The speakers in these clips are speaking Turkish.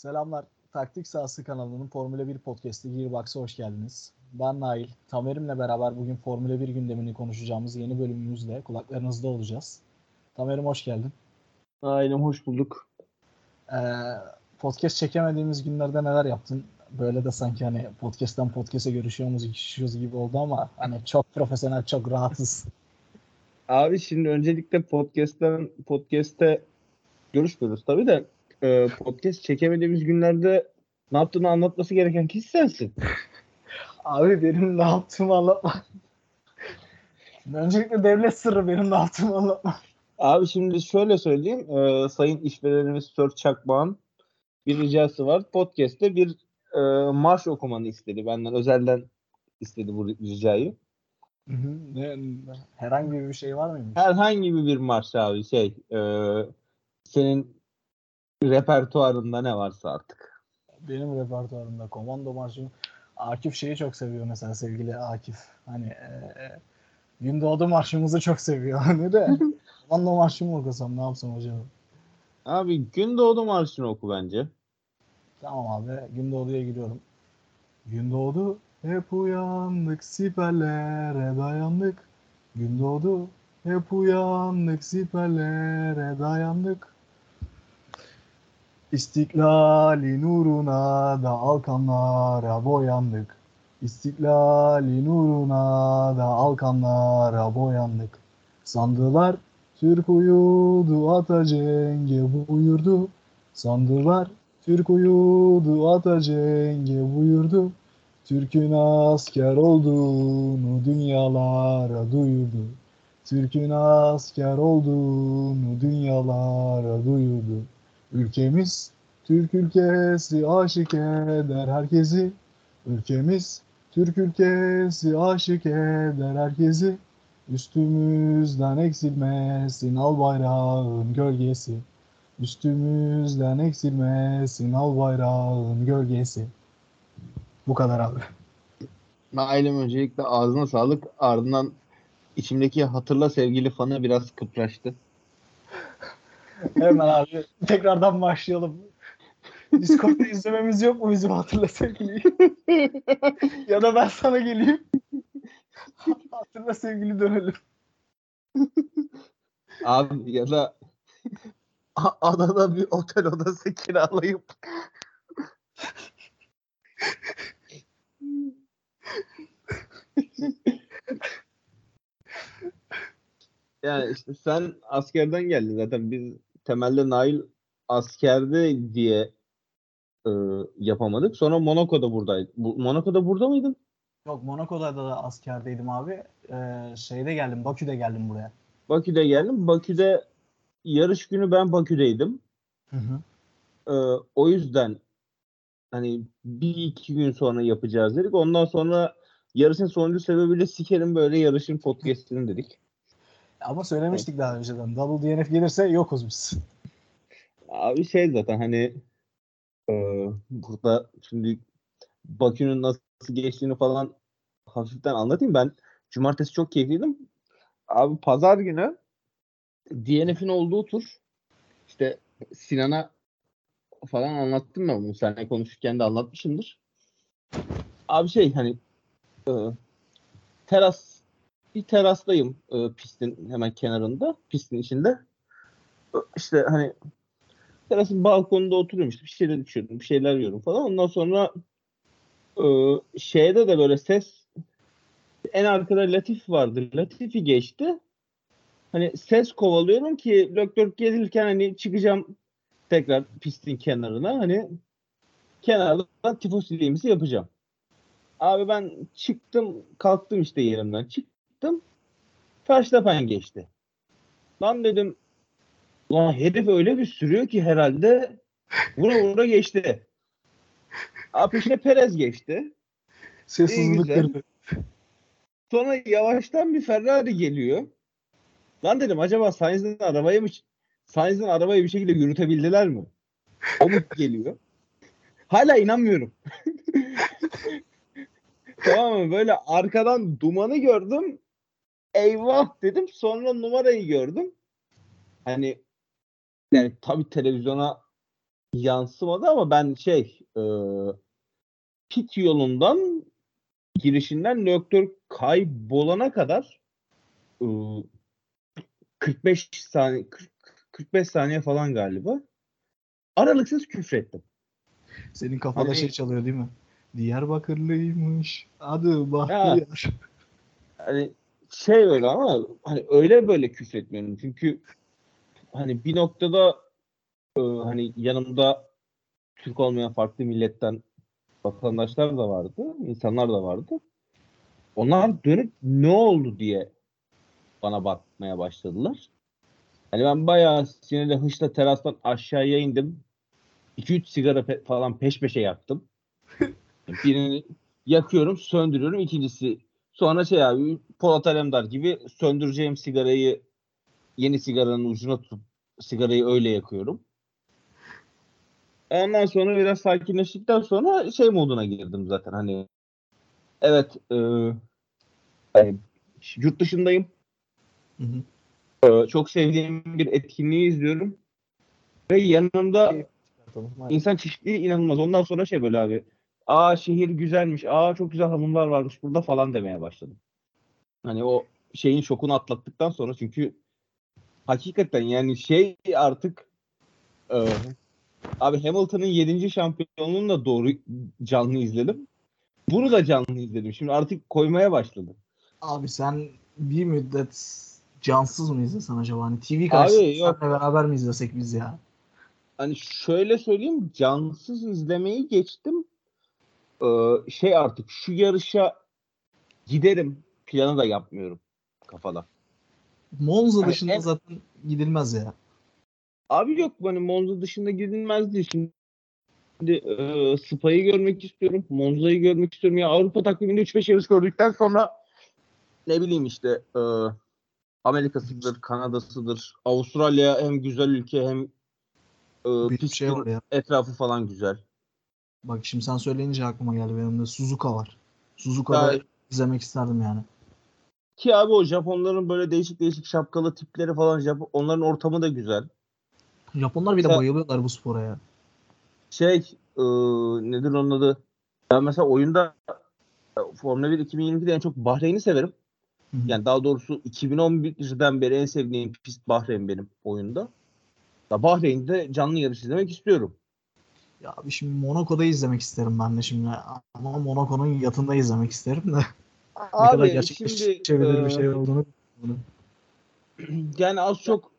Selamlar. Taktik Sahası kanalının Formula 1 podcast'i Gearbox'a hoş geldiniz. Ben Nail. Tamer'imle beraber bugün Formula 1 gündemini konuşacağımız yeni bölümümüzle kulaklarınızda olacağız. Tamer'im hoş geldin. Aynen hoş bulduk. Ee, podcast çekemediğimiz günlerde neler yaptın? Böyle de sanki hani podcast'tan podcast'e görüşüyoruz, görüşüyoruz gibi oldu ama hani çok profesyonel, çok rahatsız. Abi şimdi öncelikle podcast'ten podcast'te görüşmüyoruz tabii de e, podcast çekemediğimiz günlerde ne yaptığını anlatması gereken kişi sensin. Abi benim ne yaptığımı anlatma. Öncelikle devlet sırrı benim ne yaptığımı anlatma. Abi şimdi şöyle söyleyeyim. E, sayın işverenimiz Sör Çakmağ'ın bir ricası var. Podcast'te bir e, marş okumanı istedi. Benden özelden istedi bu ricayı. Hı herhangi bir şey var mıymış? Herhangi bir marş abi şey e, senin repertuarında ne varsa artık. Benim repertuarımda komando marşı Akif şeyi çok seviyor mesela sevgili Akif. Hani e, e, Gündoğdu marşımızı çok seviyor. Hani de komando marşı mı okusam ne yapsam acaba? Abi Gündoğdu marşını oku bence. Tamam abi Gündoğdu'ya giriyorum. Gündoğdu hep uyandık siperlere dayandık. Gündoğdu hep uyandık siperlere dayandık. İstiklali nuruna da alkanlara boyandık. İstiklali nuruna da alkanlara boyandık. Sandılar Türk uyudu ata cenge buyurdu. Sandılar Türk uyudu ata cenge buyurdu. Türk'ün asker olduğunu dünyalara duyurdu. Türk'ün asker olduğunu dünyalara duyurdu. Ülkemiz Türk ülkesi aşık eder herkesi. Ülkemiz Türk ülkesi aşık eder herkesi. Üstümüzden eksilmesin al bayrağın gölgesi. Üstümüzden eksilmesin al bayrağın gölgesi. Bu kadar abi. Nail'im öncelikle ağzına sağlık. Ardından içimdeki hatırla sevgili fanı biraz kıpraştı. Hemen abi tekrardan başlayalım. Discord'da izlememiz yok mu bizim hatırla sevgiliyi? ya da ben sana geleyim. hatırla sevgili dönelim. Abi ya da adada bir otel odası kiralayıp yani işte sen askerden geldin zaten biz temelde Nail askerde diye e, yapamadık. Sonra Monaco'da buradaydı. Bu, Monaco'da burada mıydın? Yok Monaco'da da askerdeydim abi. Ee, şeyde geldim Bakü'de geldim buraya. Bakü'de geldim. Bakü'de yarış günü ben Bakü'deydim. Hı hı. Ee, o yüzden hani bir iki gün sonra yapacağız dedik. Ondan sonra yarışın sonuncu sebebiyle sikerim böyle yarışın podcast'ini dedik. Ama söylemiştik daha önceden. Double DNF gelirse yokuz biz. Abi şey zaten hani e, burada şimdi Bakü'nün nasıl geçtiğini falan hafiften anlatayım. Ben cumartesi çok keyifliydim. Abi pazar günü DNF'in olduğu tur işte Sinan'a falan anlattım ben bunu. Seninle konuşurken de anlatmışımdır. Abi şey hani e, teras bir terastayım e, pistin hemen kenarında. Pistin içinde. E, işte hani terasın balkonunda oturuyorum işte bir şeyler içiyorum, bir şeyler yiyorum falan. Ondan sonra e, şeyde de böyle ses en arkada Latif vardı. Latif'i geçti. Hani ses kovalıyorum ki lök lök gelirken hani çıkacağım tekrar pistin kenarına hani kenardan tifosiliğimizi yapacağım. Abi ben çıktım kalktım işte yerimden çıktım. Verstappen geçti. Lan dedim Lan herif öyle bir sürüyor ki herhalde vura vura geçti. Abi peşine Perez geçti. Ses İyi, güzel. hızlıkları. Sonra yavaştan bir Ferrari geliyor. Lan dedim acaba Sainz'in arabayı mı Sainz'in arabayı bir şekilde yürütebildiler mi? O mu geliyor? Hala inanmıyorum. tamam mı? Böyle arkadan dumanı gördüm. Eyvah dedim. Sonra numarayı gördüm. Hani yani tabii televizyona yansımadı ama ben şey e, pit yolundan girişinden Löktür kaybolana kadar e, 45 saniye 40, 45 saniye falan galiba aralıksız küfrettim. Senin kafada Hani- şey çalıyor değil mi? Diyarbakırlıymış. Adı Bahtiyar. Hani şey öyle ama hani öyle böyle küfretmiyorum. Çünkü hani bir noktada e, hani yanımda Türk olmayan farklı milletten vatandaşlar da vardı, insanlar da vardı. Onlar dönüp ne oldu diye bana bakmaya başladılar. Hani ben bayağı sinirle hışla terastan aşağıya indim. 2-3 sigara pe- falan peş peşe yaktım. Birini yakıyorum, söndürüyorum. İkincisi sonra şey abi Polat Alemdar gibi söndüreceğim sigarayı yeni sigaranın ucuna tutup sigarayı öyle yakıyorum. Ondan sonra biraz sakinleştikten sonra şey moduna girdim zaten hani evet e, hani yurt dışındayım. Hı hı. E, çok sevdiğim bir etkinliği izliyorum. Ve yanımda insan çeşitliliği inanılmaz. Ondan sonra şey böyle abi. Aa şehir güzelmiş. Aa çok güzel hanımlar varmış burada falan demeye başladım. Hani o şeyin şokunu atlattıktan sonra çünkü hakikaten yani şey artık e, abi Hamilton'ın 7. şampiyonluğunu da doğru canlı izledim. Bunu da canlı izledim. Şimdi artık koymaya başladım. Abi sen bir müddet cansız mı izlesen acaba? Hani TV karşısında beraber mi izlesek biz ya? Hani şöyle söyleyeyim cansız izlemeyi geçtim. Ee, şey artık şu yarışa giderim planı da yapmıyorum kafada. Monza Hani dışında en- zaten gidilmez ya. Abi yok hani Monza dışında gidilmez değil. Şimdi e, Spa'yı görmek istiyorum. Monza'yı görmek istiyorum. Ya Avrupa takviminde 3-5 yarış gördükten sonra ne bileyim işte e, Amerika'sıdır, Kanada'sıdır. Avustralya hem güzel ülke hem e, pistin şey ya. etrafı falan güzel. Bak şimdi sen söyleyince aklıma geldi. Benim de Suzuka var. Suzuka'da Ya- izlemek isterdim yani. Ki abi o Japonların böyle değişik değişik şapkalı tipleri falan Japon, onların ortamı da güzel. Japonlar bir de bayılıyorlar bu spora ya. Şey e, nedir onun adı? Ben mesela oyunda Formula 1 2022'de en çok Bahreyn'i severim. Hı hı. Yani daha doğrusu 2011'den beri en sevdiğim pist Bahreyn benim oyunda. Ya Bahreyn'de canlı yarış izlemek istiyorum. Ya abi şimdi Monaco'da izlemek isterim ben de şimdi. Ama Monaco'nun yatında izlemek isterim de. ne kadar Abi gerçekleşebilir e, bir şey olduğunu. yani az çok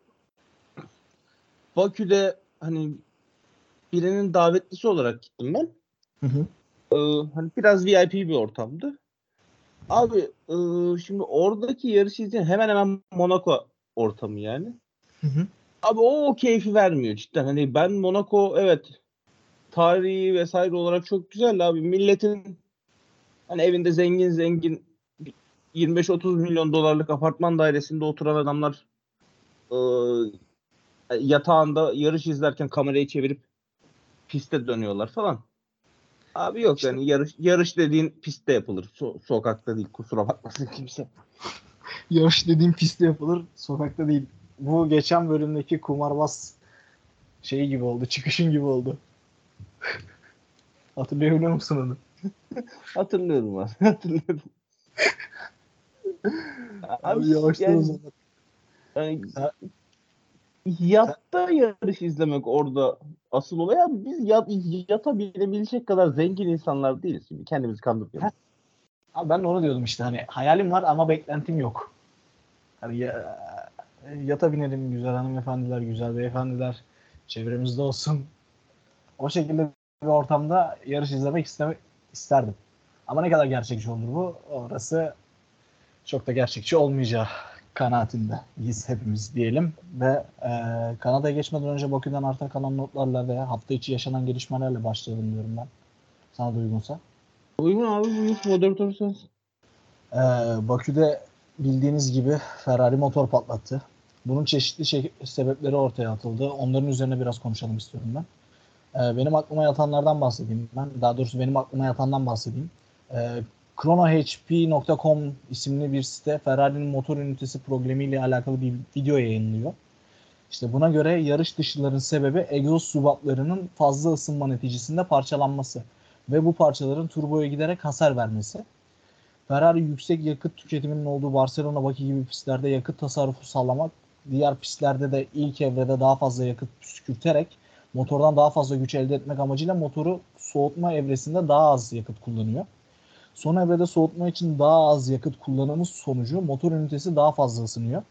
Bakü'de hani birinin davetlisi olarak gittim ben. Hı hı. Ee, hani biraz VIP bir ortamdı. Abi e, şimdi oradaki yarışı izleyen hemen hemen Monaco ortamı yani. Hı hı. Abi o, o keyfi vermiyor cidden. Hani ben Monaco evet tarihi vesaire olarak çok güzel abi. Milletin hani evinde zengin zengin 25-30 milyon dolarlık apartman dairesinde oturan adamlar e, yatağında yarış izlerken kamerayı çevirip piste dönüyorlar falan. Abi yok İşte- yani yarış yarış dediğin pistte yapılır. So- sokakta değil kusura bakmasın kimse. Yarış dediğim pistte yapılır. Sokakta değil. Bu geçen bölümdeki kumarbaz şeyi gibi oldu. Çıkışın gibi oldu. Hatırlayabiliyor musun onu? Hatırlıyorum abi. Hatırlıyorum. Abi yavaştan o yani- zaman. Yani, Ha- yatta yarış izlemek orada asıl olay abi biz yat, yata binebilecek kadar zengin insanlar değiliz şimdi kendimizi kandırmıyoruz. Abi ben de onu diyordum işte hani hayalim var ama beklentim yok. Hani ya, yata binelim güzel hanımefendiler, güzel beyefendiler çevremizde olsun. O şekilde bir ortamda yarış izlemek isteme, isterdim. Ama ne kadar gerçekçi olur bu? Orası çok da gerçekçi olmayacağı kanaatindeyiz hepimiz diyelim. Ve e, Kanada'ya geçmeden önce Bakü'den arta kalan notlarla ve hafta içi yaşanan gelişmelerle başlayalım diyorum ben. Sana da uygunsa. Uygun abi buyur moderatör sensin. Ee, Bakü'de bildiğiniz gibi Ferrari motor patlattı. Bunun çeşitli şey, sebepleri ortaya atıldı. Onların üzerine biraz konuşalım istiyorum ben. Ee, benim aklıma yatanlardan bahsedeyim ben. Daha doğrusu benim aklıma yatandan bahsedeyim. Ee, ChronoHP.com isimli bir site Ferrari'nin motor ünitesi problemiyle alakalı bir video yayınlıyor. İşte buna göre yarış dışıların sebebi egzoz subaplarının fazla ısınma neticesinde parçalanması ve bu parçaların turboya giderek hasar vermesi. Ferrari yüksek yakıt tüketiminin olduğu Barcelona Baki gibi pistlerde yakıt tasarrufu sağlamak, diğer pistlerde de ilk evrede daha fazla yakıt püskürterek motordan daha fazla güç elde etmek amacıyla motoru soğutma evresinde daha az yakıt kullanıyor. Son evrede soğutma için daha az yakıt kullanımı sonucu motor ünitesi daha fazla ısınıyor.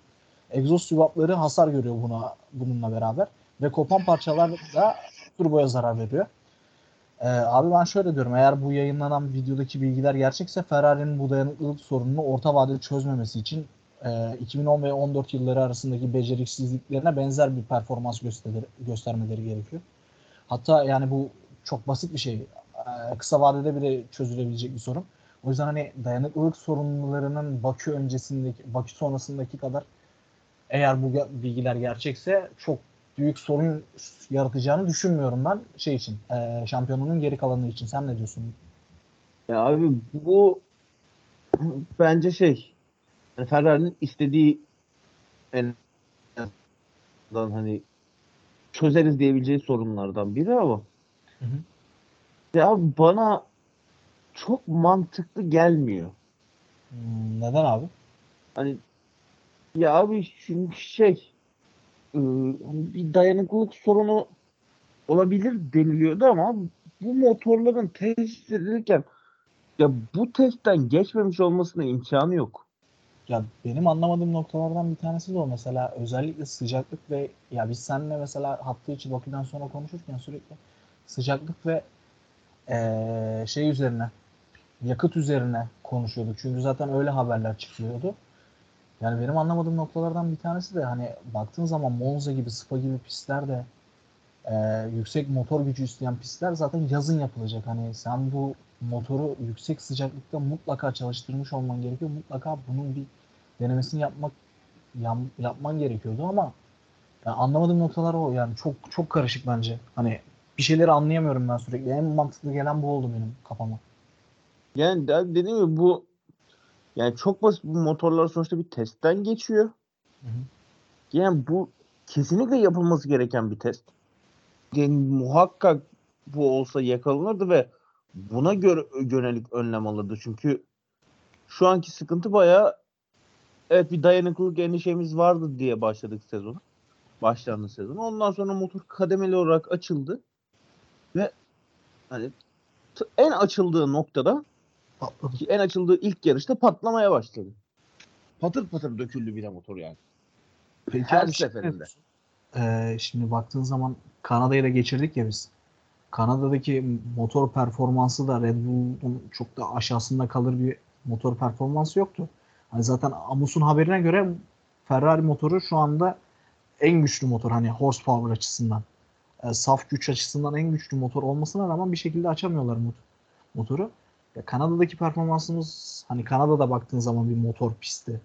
Egzoz sübapları hasar görüyor buna bununla beraber ve kopan parçalar da turboya zarar veriyor. Ee, abi ben şöyle diyorum eğer bu yayınlanan videodaki bilgiler gerçekse Ferrari'nin bu dayanıklılık sorununu orta vadede çözmemesi için e, 2010 ve 14 yılları arasındaki beceriksizliklerine benzer bir performans göster göstermeleri gerekiyor. Hatta yani bu çok basit bir şey. E, kısa vadede bile çözülebilecek bir sorun. O yüzden hani dayanıklılık sorunlarının Bakü öncesindeki, Bakü sonrasındaki kadar eğer bu bilgiler gerçekse çok büyük sorun yaratacağını düşünmüyorum ben şey için. E, şampiyonunun geri kalanı için. Sen ne diyorsun? Ya abi bu bence şey yani Ferrari'nin istediği en azından hani çözeriz diyebileceği sorunlardan biri ama Hı hı. ya bana çok mantıklı gelmiyor. Hmm, neden abi? Hani ya abi çünkü şey ıı, hani bir dayanıklılık sorunu olabilir deniliyordu ama bu motorların test edilirken ya bu testten geçmemiş olmasına imkanı yok. Ya benim anlamadığım noktalardan bir tanesi de o mesela özellikle sıcaklık ve ya biz seninle mesela hafta içi Bakü'den sonra konuşurken sürekli sıcaklık ve eee, şey üzerine yakıt üzerine konuşuyorduk. Çünkü zaten öyle haberler çıkıyordu. Yani benim anlamadığım noktalardan bir tanesi de hani baktığın zaman Monza gibi, Spa gibi pistler de eee, yüksek motor gücü isteyen pistler zaten yazın yapılacak. Hani sen bu motoru yüksek sıcaklıkta mutlaka çalıştırmış olman gerekiyor. Mutlaka bunun bir denemesini yapmak yam- yapman gerekiyordu ama yani anlamadığım noktalar o yani çok çok karışık bence. Hani bir şeyleri anlayamıyorum ben sürekli. En mantıklı gelen bu oldu benim kafama. Yani de- dediğim gibi bu yani çok basit bu motorlar sonuçta bir testten geçiyor. Hı hı. Yani bu kesinlikle yapılması gereken bir test. Yani muhakkak bu olsa yakalanırdı ve buna göre yönelik önlem alırdı. Çünkü şu anki sıkıntı bayağı evet bir dayanıklılık endişemiz vardı diye başladık sezonu. Başlandı sezon. Ondan sonra motor kademeli olarak açıldı. Ve hani en açıldığı noktada Patladı. ki en açıldığı ilk yarışta patlamaya başladı. Patır patır döküldü bile motor yani. Peki Her abi şey seferinde. Ee, şimdi baktığın zaman Kanada'yı da geçirdik ya biz. Kanada'daki motor performansı da Red Bull'un çok da aşağısında kalır bir motor performansı yoktu. Hani zaten Amus'un haberine göre Ferrari motoru şu anda en güçlü motor hani horsepower açısından. E, saf güç açısından en güçlü motor olmasına rağmen bir şekilde açamıyorlar mot- motoru. Ya Kanada'daki performansımız hani Kanada'da baktığın zaman bir motor pisti.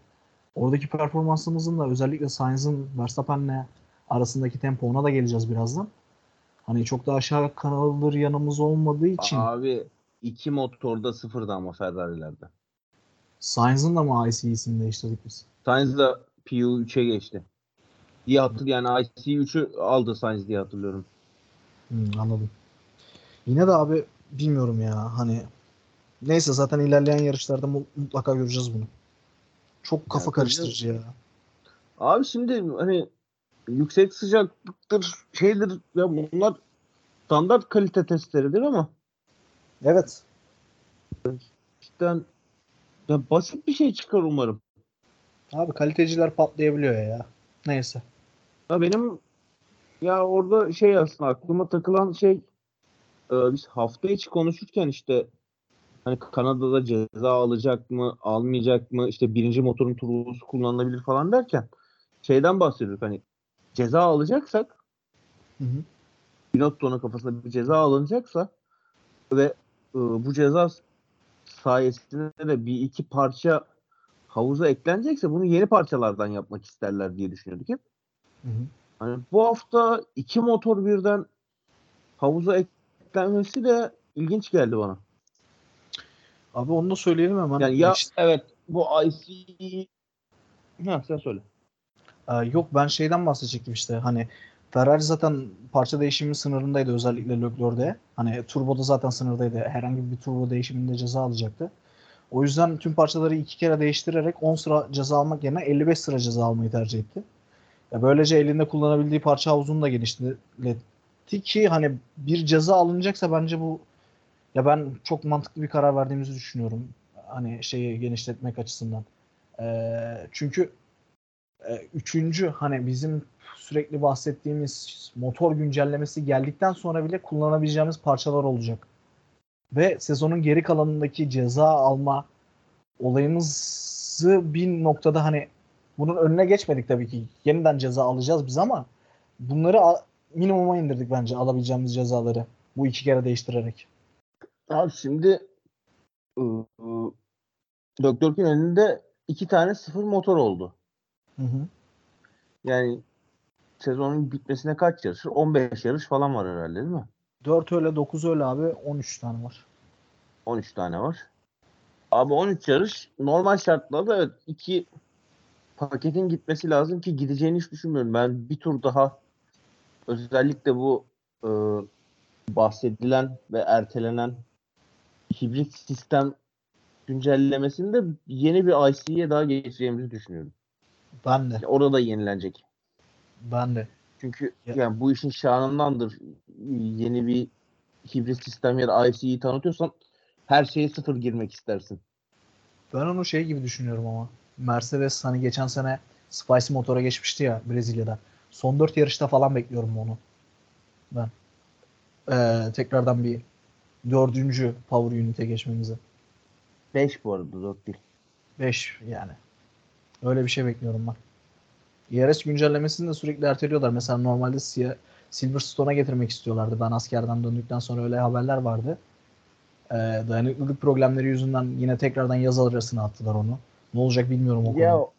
Oradaki performansımızın da özellikle Sainz'ın Verstappen'le arasındaki tempo ona da geleceğiz birazdan. Hani çok da aşağı kalır yanımız olmadığı için Abi iki motorda sıfırdı ama Ferrari'lerde. Sainz'ın da mı IC'sini değiştirdik biz? Sainz da PU3'e geçti. Diye hatır yani IC3'ü aldı Sainz diye hatırlıyorum. Hmm, anladım. Yine de abi bilmiyorum ya hani neyse zaten ilerleyen yarışlarda mu- mutlaka göreceğiz bunu. Çok kafa Ya, karıştırıcı ya. Abi şimdi hani yüksek sıcaklıktır şeydir ya bunlar standart kalite testleridir ama Evet. cidden ya basit bir şey çıkar umarım. Abi kaliteciler patlayabiliyor ya. Neyse. Ya benim ya orada şey aslında aklıma takılan şey e, biz hafta içi konuşurken işte hani Kanada'da ceza alacak mı almayacak mı işte birinci motorun turbosu kullanılabilir falan derken şeyden bahsediyorduk hani ceza alacaksak Hı hı. Binotto'nun kafasına bir ceza alınacaksa ve e, bu ceza sayesinde de bir iki parça havuza eklenecekse bunu yeni parçalardan yapmak isterler diye düşünüyorduk hep. Hı hı. Hani bu hafta iki motor birden havuza eklenmesi de ilginç geldi bana. Abi onu da söyleyelim hemen. Yani ya İşte evet bu IC ha sen söyle. Ee, yok ben şeyden bahsedecektim işte hani Ferrari zaten parça değişimi sınırındaydı özellikle Leclerc'de. Hani turboda zaten sınırdaydı. Herhangi bir turbo değişiminde ceza alacaktı. O yüzden tüm parçaları iki kere değiştirerek 10 sıra ceza almak yerine 55 sıra ceza almayı tercih etti. Ya böylece elinde kullanabildiği parça havuzunu da genişletti ki hani bir ceza alınacaksa bence bu ya ben çok mantıklı bir karar verdiğimizi düşünüyorum. Hani şeyi genişletmek açısından. Ee, çünkü e, üçüncü hani bizim sürekli bahsettiğimiz motor güncellemesi geldikten sonra bile kullanabileceğimiz parçalar olacak. Ve sezonun geri kalanındaki ceza alma olayımızı bir noktada hani bunun önüne geçmedik tabii ki. Yeniden ceza alacağız biz ama bunları minimuma indirdik bence alabileceğimiz cezaları. Bu iki kere değiştirerek. Abi şimdi ıı, Doktor elinde iki tane sıfır motor oldu. Hı hı. Yani sezonun bitmesine kaç yarış? 15 yarış falan var herhalde değil mi? 4 öyle 9 öyle abi 13 tane var. 13 tane var. Abi 13 yarış normal şartlarda evet iki paketin gitmesi lazım ki gideceğini hiç düşünmüyorum. Ben bir tur daha özellikle bu e, bahsedilen ve ertelenen hibrit sistem güncellemesinde yeni bir IC'ye daha geçeceğimizi düşünüyorum. Ben de. Orada yenilenecek. Ben de. Çünkü ya. yani bu işin şanındandır. Yeni bir hibrit sistem ya da IC'yi tanıtıyorsan her şeye sıfır girmek istersin. Ben onu şey gibi düşünüyorum ama. Mercedes hani geçen sene Spicy motora geçmişti ya Brezilya'da. Son 4 yarışta falan bekliyorum onu. Ben. Ee, tekrardan bir dördüncü power unit'e geçmemizi. 5 bu arada 4 değil. 5 yani. Öyle bir şey bekliyorum ben. IRS güncellemesini de sürekli erteliyorlar. Mesela normalde Silverstone'a getirmek istiyorlardı. Ben askerden döndükten sonra öyle haberler vardı. Ee, dayanıklılık problemleri yüzünden yine tekrardan yaz arasına attılar onu. Ne olacak bilmiyorum o ya, konuda.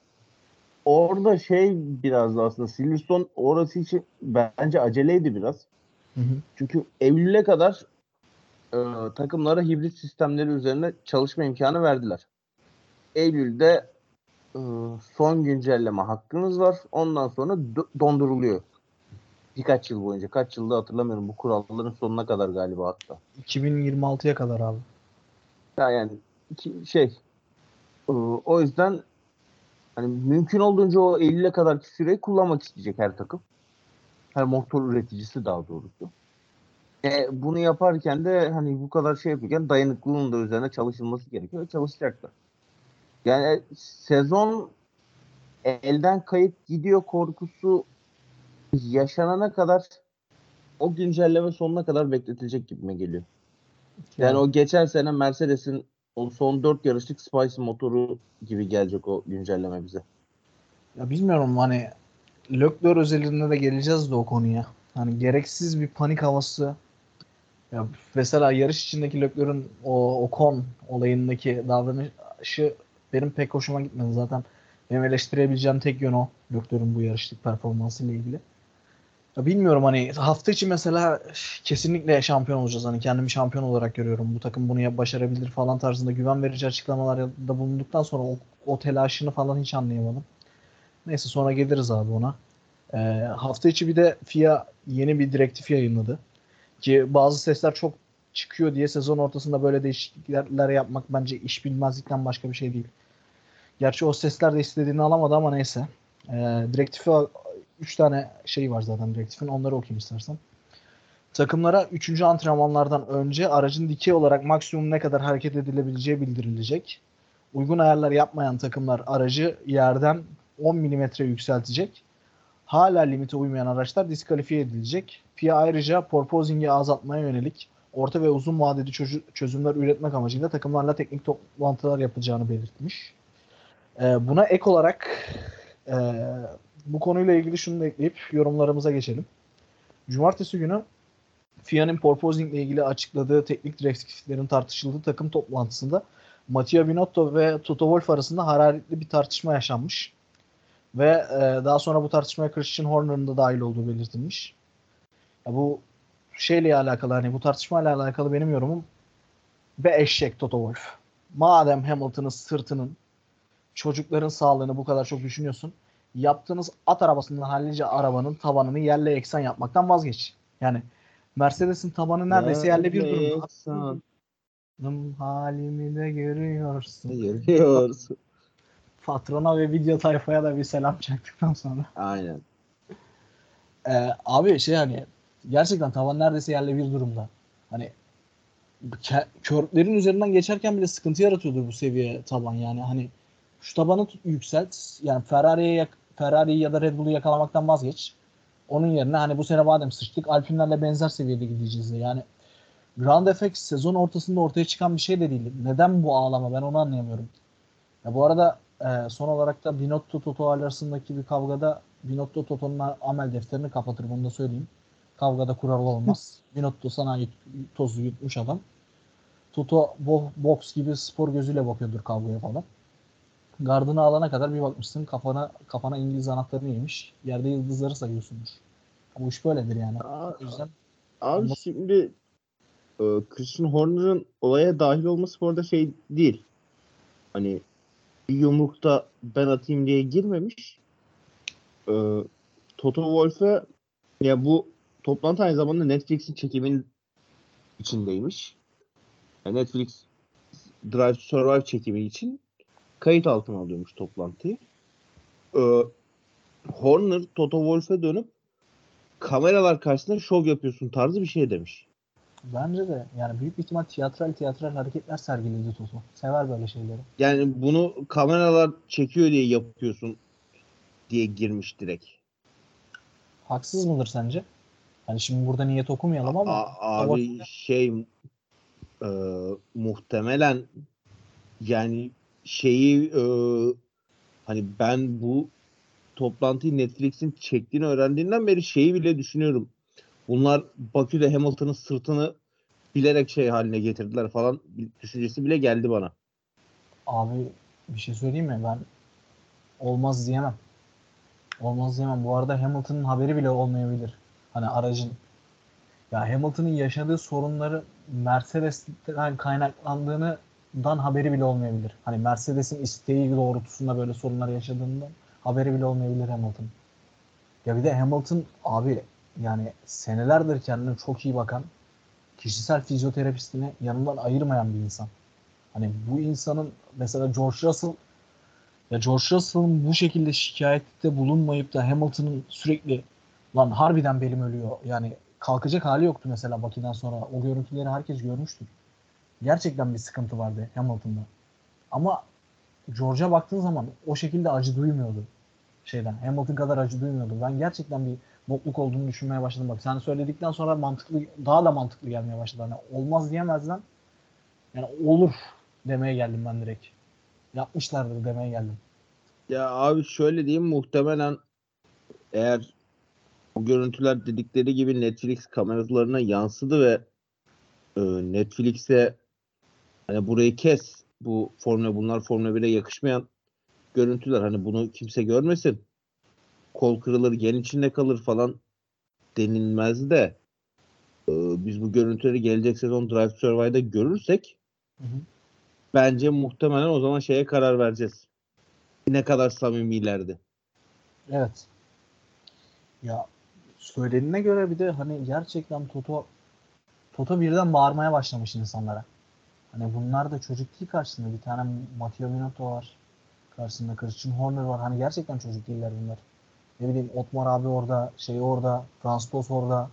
Orada şey biraz da aslında Silverstone orası için bence aceleydi biraz. Hı hı. Çünkü Eylül'e kadar e, takımlara hibrit sistemleri üzerine çalışma imkanı verdiler. Eylül'de son güncelleme hakkınız var. Ondan sonra donduruluyor. Birkaç yıl boyunca. Kaç yılda hatırlamıyorum. Bu kuralların sonuna kadar galiba hatta. 2026'ya kadar abi. Ya yani iki, şey e, o yüzden hani mümkün olduğunca o Eylül'e kadarki süreyi kullanmak isteyecek her takım. Her motor üreticisi daha doğrusu. E, bunu yaparken de hani bu kadar şey yapıyorken dayanıklılığın da üzerine çalışılması gerekiyor. Çalışacaklar. Yani sezon elden kayıp gidiyor korkusu yaşanana kadar o güncelleme sonuna kadar bekletilecek gibime geliyor. Yani, yani o geçen sene Mercedes'in o son 4 yarışlık Spice motoru gibi gelecek o güncelleme bize. Ya bilmiyorum hani Leclerc özelinde de geleceğiz de o konuya. Hani gereksiz bir panik havası ya mesela yarış içindeki Leclerc'in o Ocon olayındaki davranışı benim pek hoşuma gitmedi. Zaten benim eleştirebileceğim tek yön o. Leclerc'in bu yarışlık performansı ile ilgili. Ya bilmiyorum hani hafta içi mesela kesinlikle şampiyon olacağız. Hani kendimi şampiyon olarak görüyorum. Bu takım bunu başarabilir falan tarzında güven verici açıklamalarda bulunduktan sonra o, o telaşını falan hiç anlayamadım. Neyse sonra geliriz abi ona. Ee, hafta içi bir de FIA yeni bir direktif yayınladı. Ki bazı sesler çok çıkıyor diye sezon ortasında böyle değişiklikler yapmak bence iş bilmezlikten başka bir şey değil. Gerçi o sesler de istediğini alamadı ama neyse. Ee, direktifi 3 tane şey var zaten direktifin. Onları okuyayım istersen. Takımlara 3. antrenmanlardan önce aracın dikey olarak maksimum ne kadar hareket edilebileceği bildirilecek. Uygun ayarlar yapmayan takımlar aracı yerden 10 mm yükseltecek. Hala limite uymayan araçlar diskalifiye edilecek. FIA ayrıca porpoising'i azaltmaya yönelik orta ve uzun vadeli çözümler üretmek amacıyla takımlarla teknik toplantılar yapacağını belirtmiş. Ee, buna ek olarak e, bu konuyla ilgili şunu da ekleyip yorumlarımıza geçelim. Cumartesi günü FIA'nın porpoising ile ilgili açıkladığı teknik direktiflerin tartışıldığı takım toplantısında Mattia Binotto ve Toto Wolff arasında hararetli bir tartışma yaşanmış. Ve e, daha sonra bu tartışmaya Christian Horner'ın da dahil olduğu belirtilmiş. Ya bu şeyle alakalı hani bu tartışmayla alakalı benim yorumum ve eşek Toto Wolff. Madem Hamilton'ın sırtının çocukların sağlığını bu kadar çok düşünüyorsun yaptığınız at arabasından hallice arabanın tabanını yerle eksen yapmaktan vazgeç. Yani Mercedes'in tabanı neredeyse yerle bir durumda. Aklım halimi de görüyorsun. Görüyorsun. Patrona ve video tayfaya da bir selam çaktıktan sonra. Aynen. Ee, abi şey hani gerçekten tavan neredeyse yerle bir durumda. Hani körüklerin üzerinden geçerken bile sıkıntı yaratıyordur bu seviye taban yani hani şu tabanı yükselt yani Ferrari'ye Ferrari'yi ya da Red Bull'u yakalamaktan vazgeç. Onun yerine hani bu sene madem sıçtık Alpine'lerle benzer seviyede gideceğiz de yani Ground FX sezon ortasında ortaya çıkan bir şey de değil. Neden bu ağlama ben onu anlayamıyorum. Ya bu arada e, son olarak da Binotto Toto arasındaki bir kavgada Binotto Toto'nun amel defterini kapatır bunu da söyleyeyim. Kavgada kural olmaz. Binotto sanayi tozu yutmuş adam. Toto bo- boks gibi spor gözüyle bakıyordur kavgaya falan. Gardını alana kadar bir bakmışsın kafana kafana İngiliz anahtarını yemiş. Yerde yıldızları sayıyorsundur. Bu iş böyledir yani. Aa, O yüzden Abi Nasıl- şimdi e, Christian Horner'ın olaya dahil olması bu arada şey değil. Hani bir yumrukta ben atayım diye girmemiş. E, Toto Wolff'e ya bu toplantı aynı zamanda Netflix'in çekiminin içindeymiş. Yani Netflix Drive to Survive çekimi için kayıt altına alıyormuş toplantıyı. E, Horner Toto Wolff'e dönüp kameralar karşısında şov yapıyorsun tarzı bir şey demiş. bence de yani büyük ihtimal tiyatral tiyatral hareketler sergiledi Toto. Sever böyle şeyleri. Yani bunu kameralar çekiyor diye yapıyorsun diye girmiş direkt. Haksız mıdır sence? Hani şimdi burada niyet okumayalım ama A- abi şey e, muhtemelen yani şeyi e, hani ben bu toplantıyı Netflix'in çektiğini öğrendiğinden beri şeyi bile düşünüyorum. Bunlar Bakü'de Hamilton'ın sırtını bilerek şey haline getirdiler falan düşüncesi bile geldi bana. Abi bir şey söyleyeyim mi? Ben olmaz diyemem. Olmaz diyemem. Bu arada Hamilton'ın haberi bile olmayabilir. Hani aracın. Ya Hamilton'ın yaşadığı sorunları Mercedes'ten kaynaklandığından haberi bile olmayabilir. Hani Mercedes'in isteği doğrultusunda böyle sorunlar yaşadığından haberi bile olmayabilir Hamilton. Ya bir de Hamilton abi yani senelerdir kendine çok iyi bakan kişisel fizyoterapistini yanından ayırmayan bir insan. Hani bu insanın mesela George Russell ya George Russell'ın bu şekilde şikayette bulunmayıp da Hamilton'ın sürekli lan harbiden belim ölüyor. Yani kalkacak hali yoktu mesela Bakü'den sonra. O görüntüleri herkes görmüştür. Gerçekten bir sıkıntı vardı Hamilton'da. Ama George'a baktığın zaman o şekilde acı duymuyordu şeyden. Hamilton kadar acı duymuyordu. Ben gerçekten bir bokluk olduğunu düşünmeye başladım. Bak sen söyledikten sonra mantıklı daha da mantıklı gelmeye başladı. Hani olmaz diyemezden yani olur demeye geldim ben direkt. Yapmışlardır demeye geldim. Ya abi şöyle diyeyim muhtemelen eğer o görüntüler dedikleri gibi Netflix kameralarına yansıdı ve e, Netflix'e hani burayı kes bu Formula bunlar Formula 1'e yakışmayan görüntüler hani bunu kimse görmesin kol kırılır gen içinde kalır falan denilmez de e, biz bu görüntüleri gelecek sezon Drive Survive'da görürsek Hı hı. bence muhtemelen o zaman şeye karar vereceğiz. Ne kadar samimilerdi. Evet. Ya söylenene göre bir de hani gerçekten Toto Toto birden bağırmaya başlamış insanlara. Hani bunlar da çocuk değil karşısında. Bir tane Matteo Binotto var. Karşısında Christian Horner var. Hani gerçekten çocuk değiller bunlar. Ne bileyim Otmar abi orada, şey orada, Franz Tost orada.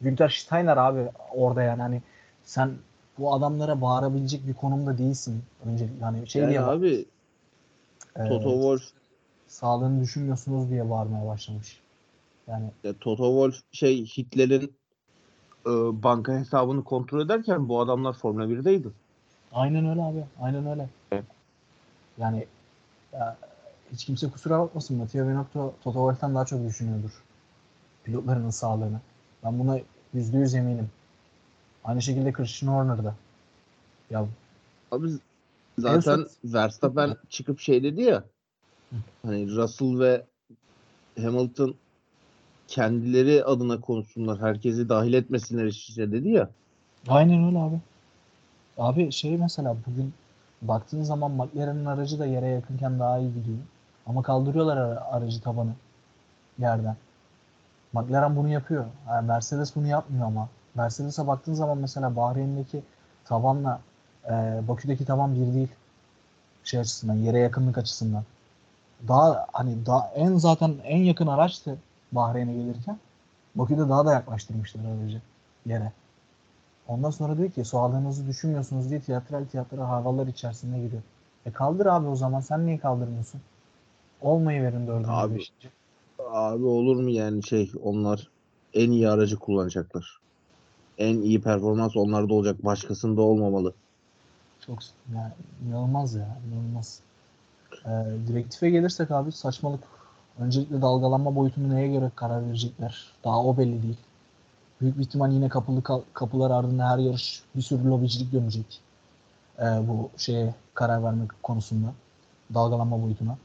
Günter Steiner abi orada yani. Hani sen bu adamlara bağırabilecek bir konumda değilsin. Önce yani şey Yani diye abi e, Toto Wolff sağlığını düşünmüyorsunuz diye bağırmaya başlamış. Yani ya Toto Wolff şey Hitler'in e, banka hesabını kontrol ederken bu adamlar Formula 1'deydi. Aynen öyle abi. Aynen öyle. Evet. Yani ya, hiç kimse kusura bakmasın. Matteo Binotto Toto Wolff'tan daha çok düşünüyordur. Pilotlarının sağlığını. Ben buna yüzde yüz eminim. Aynı şekilde Christian Horner'da. Ya Abi zaten son- Verstappen çıkıp şey dedi ya Hı. hani Russell ve Hamilton kendileri adına konuşsunlar. Herkesi dahil etmesinler işte dedi ya. aynen öyle abi. Abi şey mesela bugün baktığın zaman McLaren'ın aracı da yere yakınken daha iyi gidiyor. Ama kaldırıyorlar ara- aracı tabanı yerden. McLaren bunu yapıyor. Yani Mercedes bunu yapmıyor ama. Mercedes'e baktığın zaman mesela Bahreyn'deki tabanla e, Bakü'deki taban bir değil. Şey açısından, yere yakınlık açısından. Daha hani daha en zaten en yakın araçtı Bahreyn'e gelirken. Bakü'de daha da yaklaştırmışlar aracı yere. Ondan sonra diyor ki sağlığınızı düşünmüyorsunuz diye tiyatral tiyatral havalar içerisinde gidiyor. E kaldır abi o zaman sen niye kaldırmıyorsun? Olmayı verin dördüncü Abi, beşinci. Abi olur mu yani şey onlar en iyi aracı kullanacaklar. En iyi performans onlarda olacak. Başkasında olmamalı. Çok yani inanılmaz ya inanılmaz. Ee, direktife gelirsek abi saçmalık. Öncelikle dalgalanma boyutunu neye göre karar verecekler? Daha o belli değil. Büyük bir ihtimal yine kapılı kapılar ardında her yarış bir sürü lobicilik dönecek. Ee, bu şeye karar vermek konusunda. Dalgalanma boyutuna.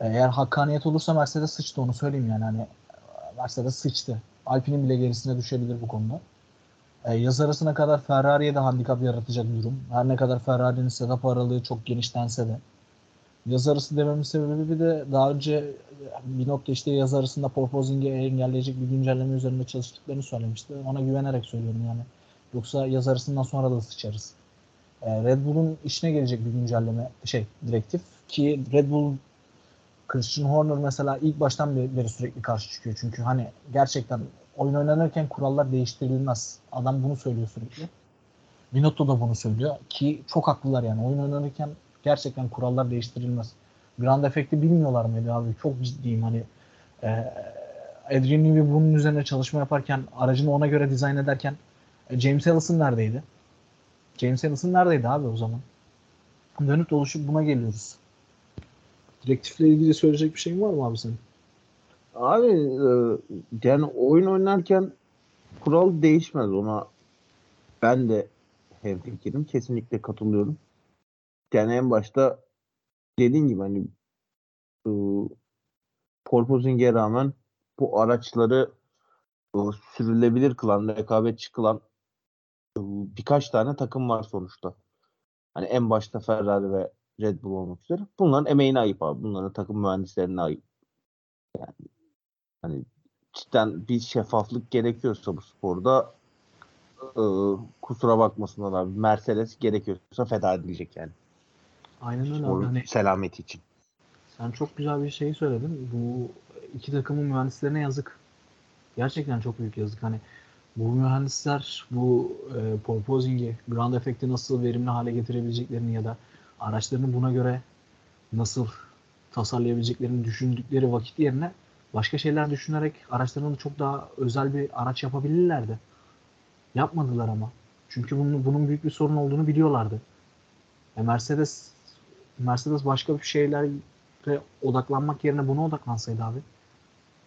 Ee, eğer hakkaniyet olursa Mercedes sıçtı onu söyleyeyim yani. Hani Mercedes sıçtı. Alpine'in bile gerisine düşebilir bu konuda. E, yaz arasına kadar Ferrari'ye de handikap yaratacak durum. Her ne kadar Ferrari'nin setup aralığı çok genişlense de. Yaz arası dememin sebebi de daha önce bir nokta işte yaz arasında porpoising'i engelleyecek bir güncelleme üzerinde çalıştıklarını söylemişti. Ona güvenerek söylüyorum yani. Yoksa yaz arasından sonra da sıçarız. E, Red Bull'un işine gelecek bir güncelleme şey direktif ki Red Bull Christian Horner mesela ilk baştan beri sürekli karşı çıkıyor. Çünkü hani gerçekten oyun oynanırken kurallar değiştirilmez. Adam bunu söylüyor sürekli. Binotto da bunu söylüyor ki çok haklılar yani. Oyun oynanırken gerçekten kurallar değiştirilmez. Grand efekti bilmiyorlar mıydı abi? Çok ciddiyim hani. E, Adrian Newey bunun üzerine çalışma yaparken aracını ona göre dizayn ederken e, James Allison neredeydi? James Allison neredeydi abi o zaman? Dönüp dolaşıp buna geliyoruz. Direktifle ilgili söyleyecek bir şeyin var mı abi senin? Abi e, yani oyun oynarken kural değişmez ona. Ben de hemfikirim. Kesinlikle katılıyorum. Yani en başta dediğin gibi hani e, porpoising'e rağmen bu araçları e, sürülebilir kılan, rekabetçi kılan e, birkaç tane takım var sonuçta. Hani en başta Ferrari ve Red Bull olmak üzere. Bunların emeğine ayıp abi. Bunların takım mühendislerine ayıp. Yani hani cidden bir şeffaflık gerekiyorsa bu sporda e, kusura bakmasınlar abi. Mercedes gerekiyorsa feda edilecek yani. Aynen öyle. Sporun Hani selameti için. sen çok güzel bir şey söyledin. Bu iki takımın mühendislerine yazık. Gerçekten çok büyük yazık. Hani bu mühendisler bu e, porpoising'i, ground efekti nasıl verimli hale getirebileceklerini ya da araçlarını buna göre nasıl tasarlayabileceklerini düşündükleri vakit yerine başka şeyler düşünerek araçlarını çok daha özel bir araç yapabilirlerdi. Yapmadılar ama. Çünkü bunun, bunun büyük bir sorun olduğunu biliyorlardı. E Mercedes Mercedes başka bir şeylere odaklanmak yerine buna odaklansaydı abi.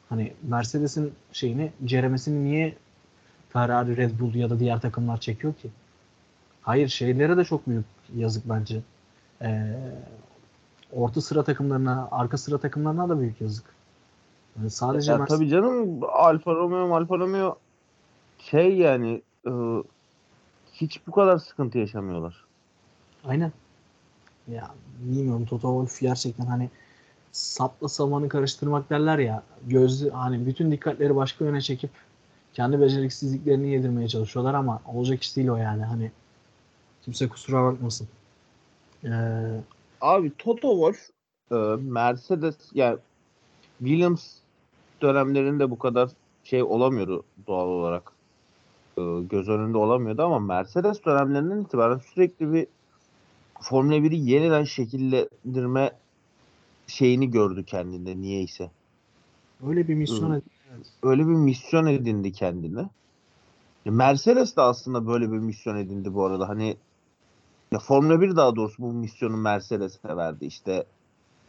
Hani Mercedes'in şeyini, ceremesini niye Ferrari, Red Bull ya da diğer takımlar çekiyor ki? Hayır şeylere de çok büyük yazık bence. Ee, orta sıra takımlarına, arka sıra takımlarına da büyük yazık. Yani sadece Ya Mercedes- tabii canım Alfa Romeo, Alfa Romeo şey yani e, hiç bu kadar sıkıntı yaşamıyorlar. Aynen. Ya bilmiyorum Toto Wolff gerçekten hani sapla samanı karıştırmak derler ya gözlü hani bütün dikkatleri başka yöne çekip kendi beceriksizliklerini yedirmeye çalışıyorlar ama olacak iş değil o yani hani kimse kusura bakmasın. Ee, Abi Toto Wolff e, Mercedes yani Williams dönemlerinde bu kadar şey olamıyordu doğal olarak. E, göz önünde olamıyordu ama Mercedes dönemlerinden itibaren sürekli bir Formula 1'i yeniden şekillendirme şeyini gördü kendinde niyeyse. öyle bir misyon Hı. ed- Öyle bir misyon edindi kendine. Mercedes de aslında böyle bir misyon edindi bu arada. Hani ya Formula 1 daha doğrusu bu misyonu Mercedes'e verdi. İşte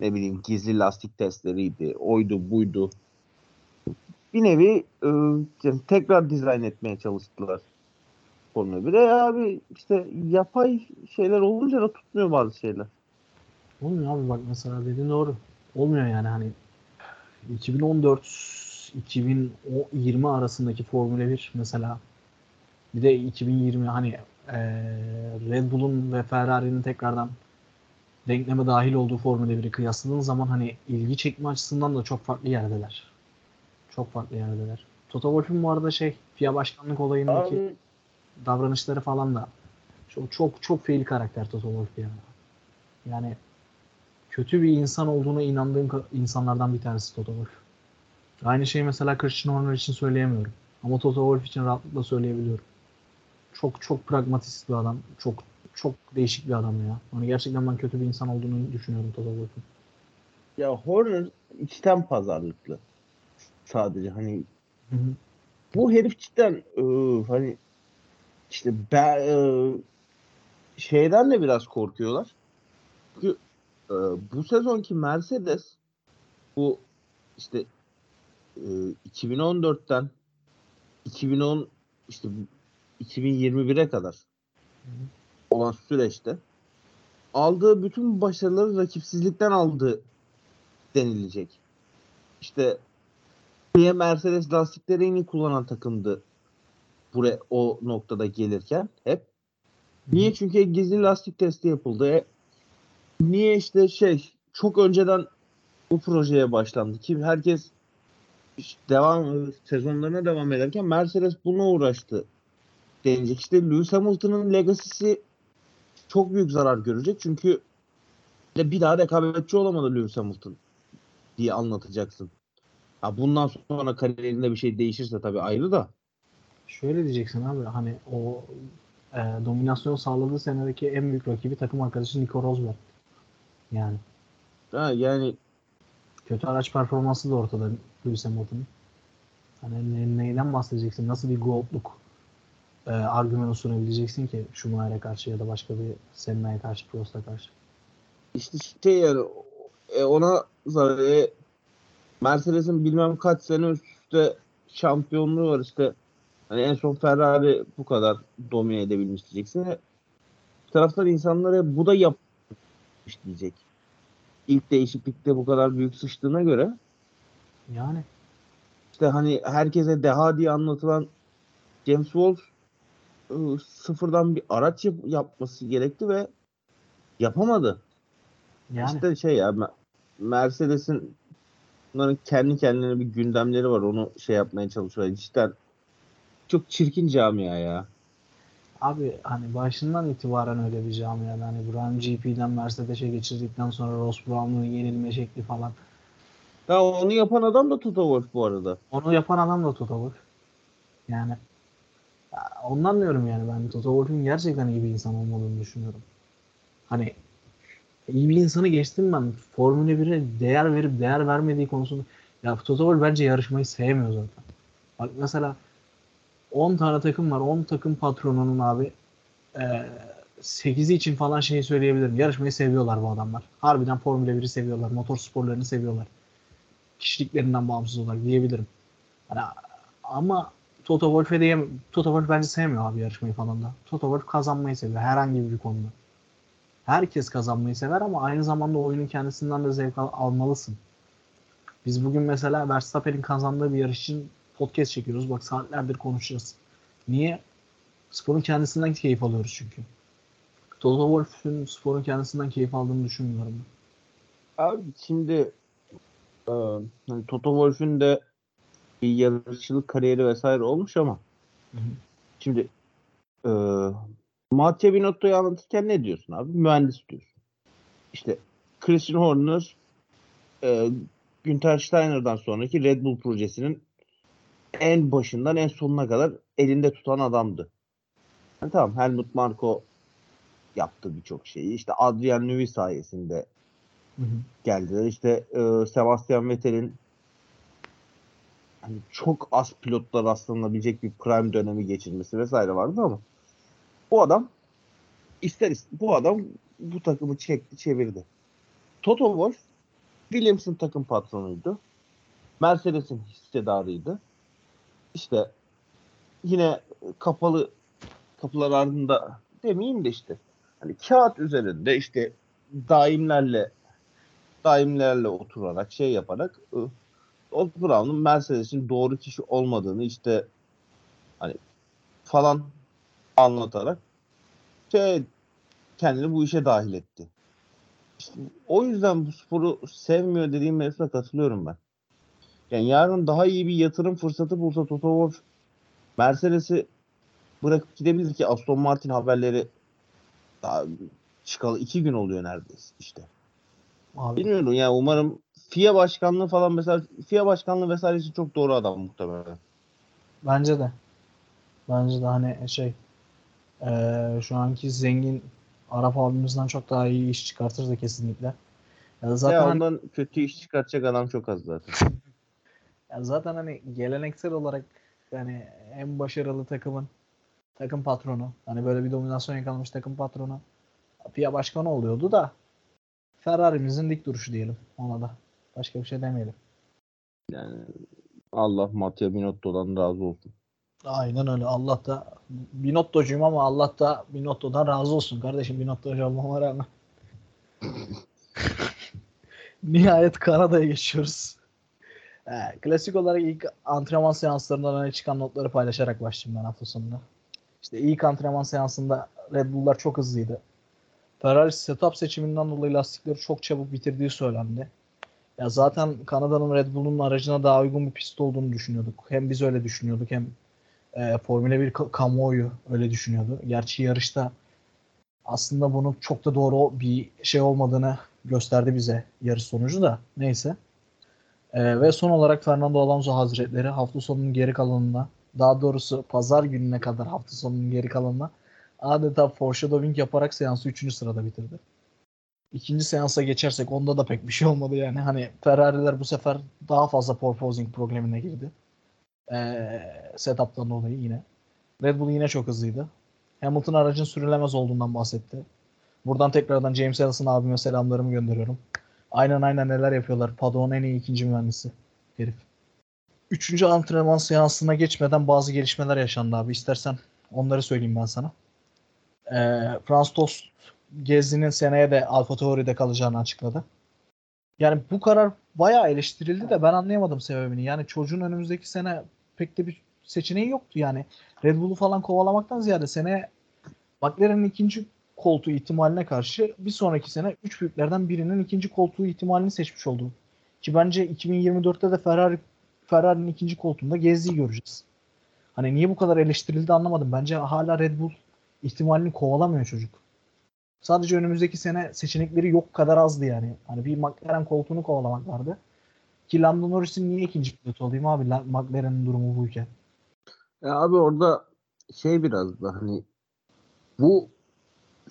ne bileyim gizli lastik testleriydi. Oydu buydu. Bir nevi e, tekrar dizayn etmeye çalıştılar Formula 1'e. Abi işte yapay şeyler olunca da tutmuyor bazı şeyler. Olmuyor abi bak mesela dediğin doğru. Olmuyor yani hani 2014 2020 arasındaki Formula 1 mesela bir de 2020 hani eee, Red Bull'un ve Ferrari'nin tekrardan denkleme dahil olduğu Formula 1'i kıyasladığın zaman hani ilgi çekme açısından da çok farklı yerdeler. Çok farklı yerdeler. Toto Wolff'un bu arada şey FIA başkanlık olayındaki Abi, davranışları falan da çok çok çok fail karakter Toto Wolff ya. Yani kötü bir insan olduğuna inandığım insanlardan bir tanesi Toto Wolff. Aynı şeyi mesela Christian Horner için söyleyemiyorum. Ama Toto Wolff için rahatlıkla söyleyebiliyorum. Çok çok pragmatist bir adam. Çok çok değişik bir adam ya. Hani gerçekten ben kötü bir insan olduğunu düşünüyorum Toto Wolff'un. ya Horner içten pazarlıklı. Sadece hani Hı hı. bu herif cidden ıı, hani işte ben, ıı, şeyden de biraz korkuyorlar. Çünkü ıı, bu sezonki Mercedes bu işte ıı, 2014'ten 2010 işte 2021'e kadar olan süreçte aldığı bütün başarıları rakipsizlikten aldı denilecek. İşte niye Mercedes lastikleri en iyi kullanan takımdı buraya o noktada gelirken hep. Niye? Çünkü gizli lastik testi yapıldı. E, niye işte şey çok önceden bu projeye başlandı ki herkes işte devam sezonlarına devam ederken Mercedes buna uğraştı denilecek. İşte Lewis Hamilton'ın legacy'si çok büyük zarar görecek çünkü bir daha rekabetçi olamadı Lewis Hamilton diye anlatacaksın. Ha bundan sonra kariyerinde bir şey değişirse tabii ayrı da. Şöyle diyeceksin abi hani o e, dominasyon sağladığı senedeki en büyük rakibi takım arkadaşı Nico Rosberg. Yani Ha, yani kötü araç performansı da ortada Lewis Hamilton'ın. Hani ne- neyden bahsedeceksin? Nasıl bir goldluk e, argümanı sunabileceksin ki Schumacher'e karşı ya da başka bir Senna'ya karşı, Prost'a karşı? işte şey yani e, ona zarar e, Mercedes'in bilmem kaç sene üst üste şampiyonluğu var işte. Hani en son Ferrari bu kadar domine edebilmiş diyeceksin. E, Bir taraftan insanlara bu da yapmış diyecek. İlk değişiklikte bu kadar büyük sıçtığına göre Yani işte hani herkese deha diye anlatılan James Wolf ıı, sıfırdan bir araç yap- yapması gerekti ve yapamadı. yani İşte şey ya Me- Mercedes'in bunların kendi kendine bir gündemleri var. Onu şey yapmaya çalışıyorlar. Cidden çok çirkin camia ya. abi hani başından itibaren öyle bir camiada hani Brown GP'den Mercedes'e geçirdikten sonra Ross Brown'un yenilme şekli falan. Ya onu yapan adam da Toto Wolff bu arada. Onu yapan adam da Toto Wolff. Yani ya ondan diyorum yani ben Toto Wolff'un gerçekten iyi bir insan olmadığını düşünüyorum. Hani iyi bir insanı geçtim ben. Formula 1'e değer verip değer vermediği konusunda ya Toto Wolff bence yarışmayı sevmiyor zaten. Bak mesela 10 tane takım var. 10 takım patronunun abi e, 8'i için falan şeyi söyleyebilirim. Yarışmayı seviyorlar bu adamlar. Harbiden Formula 1'i seviyorlar. Motor sporlarını seviyorlar. Kişiliklerinden bağımsız olarak diyebilirim. Hani, ama Toto Wolff'e diyem Toto Wolff bence sevmiyor abi yarışmayı falan da. Toto Wolff kazanmayı seviyor herhangi bir konuda. Herkes kazanmayı sever ama aynı zamanda oyunun kendisinden de zevk al- almalısın. Biz bugün mesela Verstappen'in kazandığı bir yarış için podcast çekiyoruz. Bak saatlerdir konuşacağız. Niye? Sporun kendisinden keyif alıyoruz çünkü. Toto Wolff'ün sporun kendisinden keyif aldığını düşünmüyorum. Abi şimdi e, hani Toto Wolff'ün de bir yarışçılık kariyeri vesaire olmuş ama Hı hı. şimdi e, Mattia Binotto'yu anlatırken ne diyorsun abi? Mühendis diyorsun. İşte Christian Horner e, Günther Steiner'dan sonraki Red Bull projesinin en başından en sonuna kadar elinde tutan adamdı. Yani tamam Helmut Marko yaptı birçok şeyi. İşte Adrian Newey sayesinde Hı hı. geldiler. İşte e, Sebastian Vettel'in hani çok az pilotla rastlanabilecek bir prime dönemi geçirmesi vesaire vardı ama bu adam ister ist- bu adam bu takımı çekti çevirdi. Toto Wolff Williams'ın takım patronuydu. Mercedes'in hissedarıydı. İşte yine kapalı kapılar ardında demeyeyim de işte hani kağıt üzerinde işte daimlerle daimlerle oturarak şey yaparak ı, o Brown'un Mercedes'in doğru kişi olmadığını işte hani falan anlatarak şey kendini bu işe dahil etti. işte o yüzden bu sporu sevmiyor dediğim mevzusuna katılıyorum ben. Yani yarın daha iyi bir yatırım fırsatı bulsa Toto Wolff Mercedes'i bırakıp gidebilir ki Aston Martin haberleri daha çıkalı iki gün oluyor neredeyse işte. Abi, Bilmiyorum ya umarım FIA başkanlığı falan mesela FIA başkanlığı vesairesi çok doğru adam muhtemelen. bence de. Bence de hani şey eee, şu anki zengin Arap abimizden çok daha iyi iş çıkartırdı kesinlikle. Ya da zaten ya hani- ondan kötü iş çıkartacak adam çok az zaten. Ya zaten hani geleneksel olarak yani en başarılı takımın takım patronu. Hani böyle bir dominasyon yakalamış takım patronu. FIA başkanı oluyordu da Ferrari'mizin dik duruşu diyelim ona da. Başka bir şey demeyelim. Yani Allah Matteo Binotto'dan razı olsun. Aynen öyle. Allah da Binotto'cuyum ama Allah da Binotto'dan razı olsun kardeşim. Binotto'cu olmama rağmen. Nihayet Kanada'ya geçiyoruz. Ee, klasik olarak ilk antrenman seanslarından öne çıkan notları paylaşarak başlayayım ben hafta sonunda. İşte ilk antrenman seansında Red Bull'lar çok hızlıydı. Ferrari setup seçiminden dolayı lastikleri çok çabuk bitirdiği söylendi. Ya zaten Kanada'nın Red Bull'un aracına daha uygun bir pist olduğunu düşünüyorduk. Hem biz öyle düşünüyorduk hem e, Formula 1 ka- kamuoyu öyle düşünüyordu. Gerçi yarışta aslında bunun çok da doğru bir şey olmadığını gösterdi bize yarış sonucu da. Neyse. E, ve son olarak Fernando Alonso Hazretleri hafta sonunun geri kalanında daha doğrusu pazar gününe kadar hafta sonunun geri kalanına adeta foreshadowing yaparak seansı 3. sırada bitirdi. İkinci seansa geçersek onda da pek bir şey olmadı yani. Hani Ferrari'ler bu sefer daha fazla porpoising problemine girdi. Ee, setup'tan dolayı yine. Red Bull yine çok hızlıydı. Hamilton aracın sürülemez olduğundan bahsetti. Buradan tekrardan James Allison abime selamlarımı gönderiyorum. Aynen aynen neler yapıyorlar. Paddock'un en iyi ikinci mühendisi. Herif. Üçüncü antrenman seansına geçmeden bazı gelişmeler yaşandı abi. İstersen onları söyleyeyim ben sana. Ee, Franz Tost Gezi'nin seneye de Alfa Tauri'de kalacağını açıkladı. Yani bu karar bayağı eleştirildi de ben anlayamadım sebebini. Yani çocuğun önümüzdeki sene pek de bir seçeneği yoktu yani. Red Bull'u falan kovalamaktan ziyade sene McLaren'in ikinci koltuğu ihtimaline karşı bir sonraki sene üç büyüklerden birinin ikinci koltuğu ihtimalini seçmiş oldu. Ki bence 2024'te de Ferrari Ferrari'nin ikinci koltuğunda Gezdi'yi göreceğiz. Hani niye bu kadar eleştirildi anlamadım. Bence hala Red Bull ihtimalini kovalamıyor çocuk. Sadece önümüzdeki sene seçenekleri yok kadar azdı yani. Hani bir McLaren koltuğunu kovalamak vardı. Ki Lando Norris'in niye ikinci pilot olayım abi? La- McLaren'in durumu buyken. Ya abi orada şey biraz da hani bu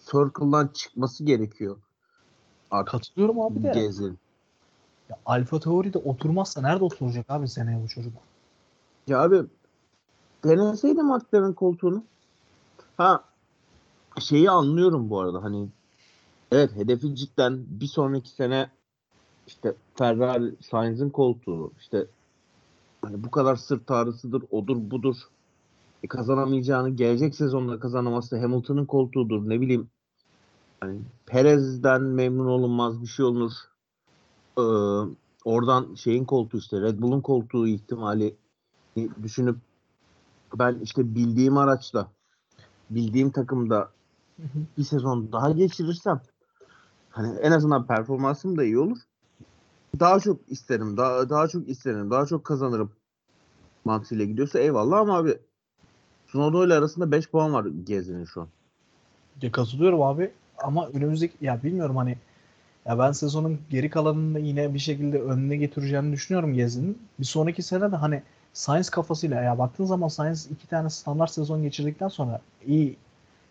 circle'dan çıkması gerekiyor. Artık Katılıyorum abi de. Gezin. Ya Alfa Tauri'de oturmazsa nerede oturacak abi seneye bu çocuk? Ya abi deneseydi McLaren koltuğunu. Ha şeyi anlıyorum bu arada hani evet hedefi cidden bir sonraki sene işte Ferrari Sainz'in koltuğu işte hani bu kadar sırt ağrısıdır odur budur kazanamayacağını gelecek sezonda kazanamazsa Hamilton'ın koltuğudur. Ne bileyim hani Perez'den memnun olunmaz bir şey olur. Ee, oradan şeyin koltuğu işte Red Bull'un koltuğu ihtimali düşünüp ben işte bildiğim araçla bildiğim takımda bir sezon daha geçirirsem hani en azından performansım da iyi olur. Daha çok isterim, daha daha çok isterim, daha çok kazanırım mantığıyla gidiyorsa eyvallah ama abi Tsunoda ile arasında 5 puan var Gezi'nin şu an. Ya katılıyorum abi ama önümüzdeki ya bilmiyorum hani ya ben sezonun geri kalanını yine bir şekilde önüne getireceğini düşünüyorum Gezi'nin. Bir sonraki sene de hani Sainz kafasıyla ya baktığın zaman Sainz iki tane standart sezon geçirdikten sonra iyi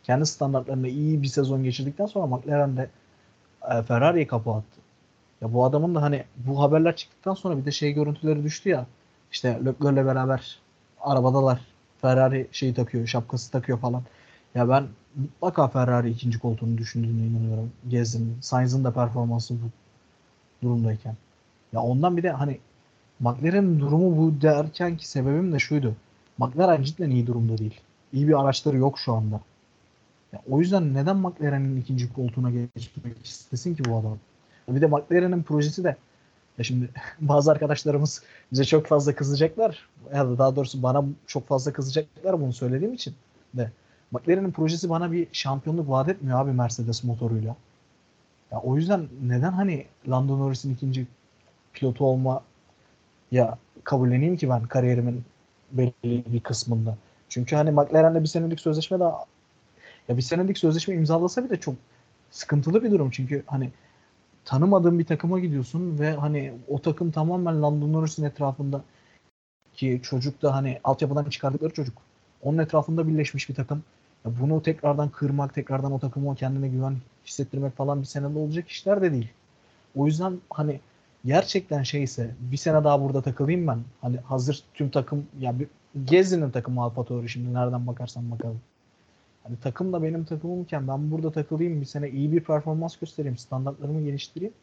kendi standartlarında iyi bir sezon geçirdikten sonra McLaren de e, Ferrari'yi kapı attı. Ya bu adamın da hani bu haberler çıktıktan sonra bir de şey görüntüleri düştü ya. İşte Leclerc'le beraber arabadalar. Ferrari şeyi takıyor, şapkası takıyor falan. Ya ben mutlaka Ferrari ikinci koltuğunu düşündüğüne inanıyorum. Gezdi'nin. Sainz'ın da performansı bu durumdayken. Ya ondan bir de hani McLaren'in durumu bu derken ki sebebim de şuydu. McLaren cidden iyi durumda değil. İyi bir araçları yok şu anda. Ya o yüzden neden McLaren'in ikinci koltuğuna geçmek istesin ki bu adam? Bir de McLaren'in projesi de ya şimdi bazı arkadaşlarımız bize çok fazla kızacaklar. Ya da daha doğrusu bana çok fazla kızacaklar bunu söylediğim için de. McLaren'in projesi bana bir şampiyonluk vaat etmiyor abi Mercedes motoruyla. Ya o yüzden neden hani Lando Norris'in ikinci pilotu olma ya kabulleneyim ki ben kariyerimin belli bir kısmında. Çünkü hani McLaren'le bir senelik sözleşme daha ya bir senelik sözleşme imzalasa bile çok sıkıntılı bir durum. Çünkü hani tanımadığın bir takıma gidiyorsun ve hani o takım tamamen Lando Norris'in etrafında ki çocuk da hani altyapıdan çıkardıkları çocuk. Onun etrafında birleşmiş bir takım. Ya bunu tekrardan kırmak, tekrardan o takımı kendine güven hissettirmek falan bir senede olacak işler de değil. O yüzden hani gerçekten şeyse bir sene daha burada takılayım ben. Hani hazır tüm takım ya bir, Gezi'nin takımı Alfa Tauri şimdi nereden bakarsan bakalım. Hani takım da benim takımımken ben burada takılayım bir sene iyi bir performans göstereyim, standartlarımı geliştireyim.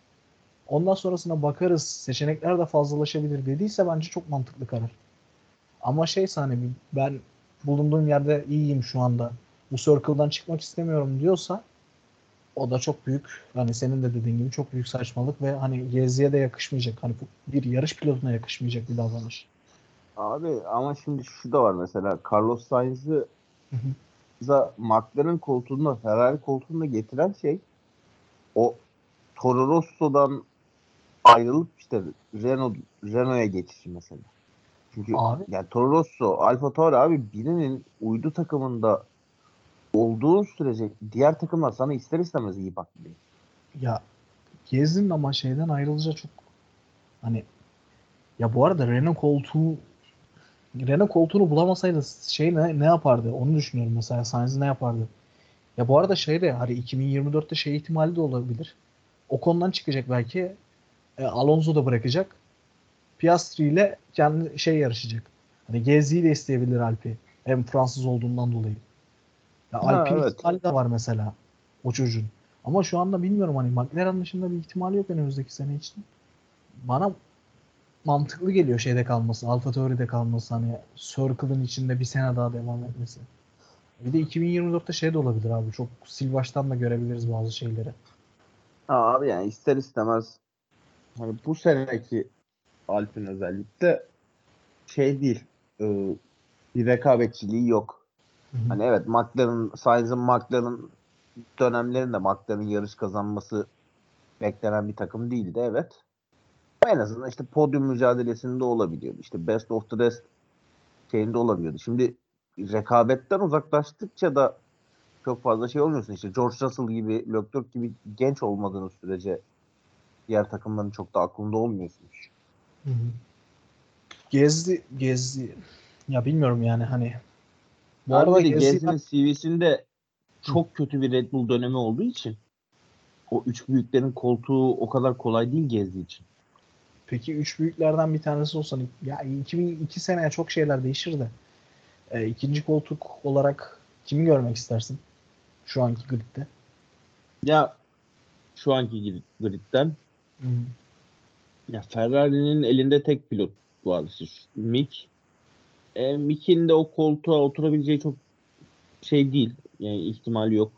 Ondan sonrasına bakarız. Seçenekler de fazlalaşabilir dediyse bence çok mantıklı karar. Ama şey hani ben bulunduğum yerde iyiyim şu anda. Bu circle'dan çıkmak istemiyorum diyorsa o da çok büyük hani senin de dediğin gibi çok büyük saçmalık ve hani Gezi'ye de yakışmayacak. Hani bir yarış pilotuna yakışmayacak bir davranış. Abi ama şimdi şu da var mesela Carlos Sainz'ı McLaren koltuğunda Ferrari koltuğunda getiren şey o Toro Rosso'dan ayrılıp işte Renault Renault'a geçişi mesela. Çünkü abi. yani Toro Rosso, Alfa Tauri abi birinin uydu takımında olduğun sürece diğer takımlar sana ister istemez iyi bakmıyor. Ya Gezin ama şeyden ayrılınca çok hani ya bu arada Renault koltuğu Renault koltuğunu bulamasaydı şey ne, ne yapardı? Onu düşünüyorum mesela. Sainz ne yapardı? Ya bu arada şey de hani 2024'te şey ihtimali de olabilir. O konudan çıkacak belki. E, Alonso da bırakacak. Piastri ile kendi şey yarışacak. Hani Gezi'yi de isteyebilir Alpi. Hem Fransız olduğundan dolayı. Ya Alp'in evet. ihtimali de var mesela. O çocuğun. Ama şu anda bilmiyorum hani McLaren dışında bir ihtimali yok önümüzdeki sene için. Bana mantıklı geliyor şeyde kalması. Alfa Tauri'de kalması hani Circle'ın içinde bir sene daha devam etmesi. Bir de 2024'te şey de olabilir abi. Çok sil baştan da görebiliriz bazı şeyleri. Abi yani ister istemez hani bu seneki Alp'in özellikle şey değil e, bir rekabetçiliği yok. Hı-hı. Hani evet McLaren, Sainz'ın McLaren dönemlerinde McLaren yarış kazanması beklenen bir takım değildi evet en azından işte podyum mücadelesinde olabiliyordu. İşte best of the rest şeyinde olabiliyordu. Şimdi rekabetten uzaklaştıkça da çok fazla şey olmuyorsun. İşte George Russell gibi, Leclerc gibi genç olmadığınız sürece diğer takımların çok da aklında olmuyorsunuz. Hı hı. Gezdi, gezdi. Ya bilmiyorum yani hani. Bu arada Gezdi'nin CV'sinde çok kötü bir Red Bull dönemi olduğu için o üç büyüklerin koltuğu o kadar kolay değil Gezdi için. Peki üç büyüklerden bir tanesi olsan ya 2002 seneye çok şeyler değişir de e, ikinci koltuk olarak kimi görmek istersin şu anki gridde? Ya şu anki gridden hmm. ya Ferrari'nin elinde tek pilot var. Mick. E, Mick'in de o koltuğa oturabileceği çok şey değil. Yani ihtimal yok.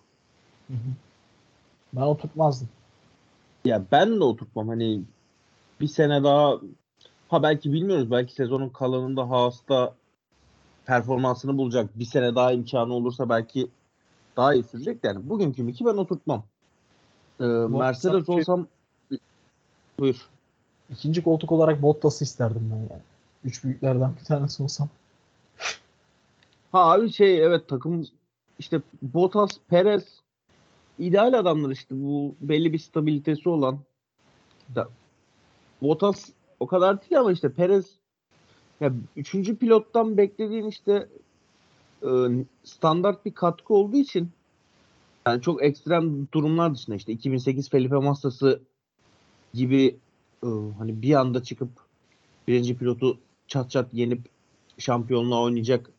Hı hı. Ben oturtmazdım. Ya ben de oturtmam. Hani bir sene daha ha belki bilmiyoruz belki sezonun kalanında Haas'ta performansını bulacak. Bir sene daha imkanı olursa belki daha iyi sürecek. Yani bugünkü Mick'i ben oturtmam. Ee, Mercedes olsam buyur. İkinci koltuk olarak Bottas'ı isterdim ben yani. Üç büyüklerden bir tanesi olsam. Ha abi şey evet takım işte Bottas, Perez ideal adamlar işte bu belli bir stabilitesi olan da Bottas o kadar değil ama işte Perez ya üçüncü pilottan beklediğin işte e, standart bir katkı olduğu için yani çok ekstrem durumlar dışında işte 2008 Felipe Massa'sı gibi e, hani bir anda çıkıp birinci pilotu çat çat yenip şampiyonluğa oynayacak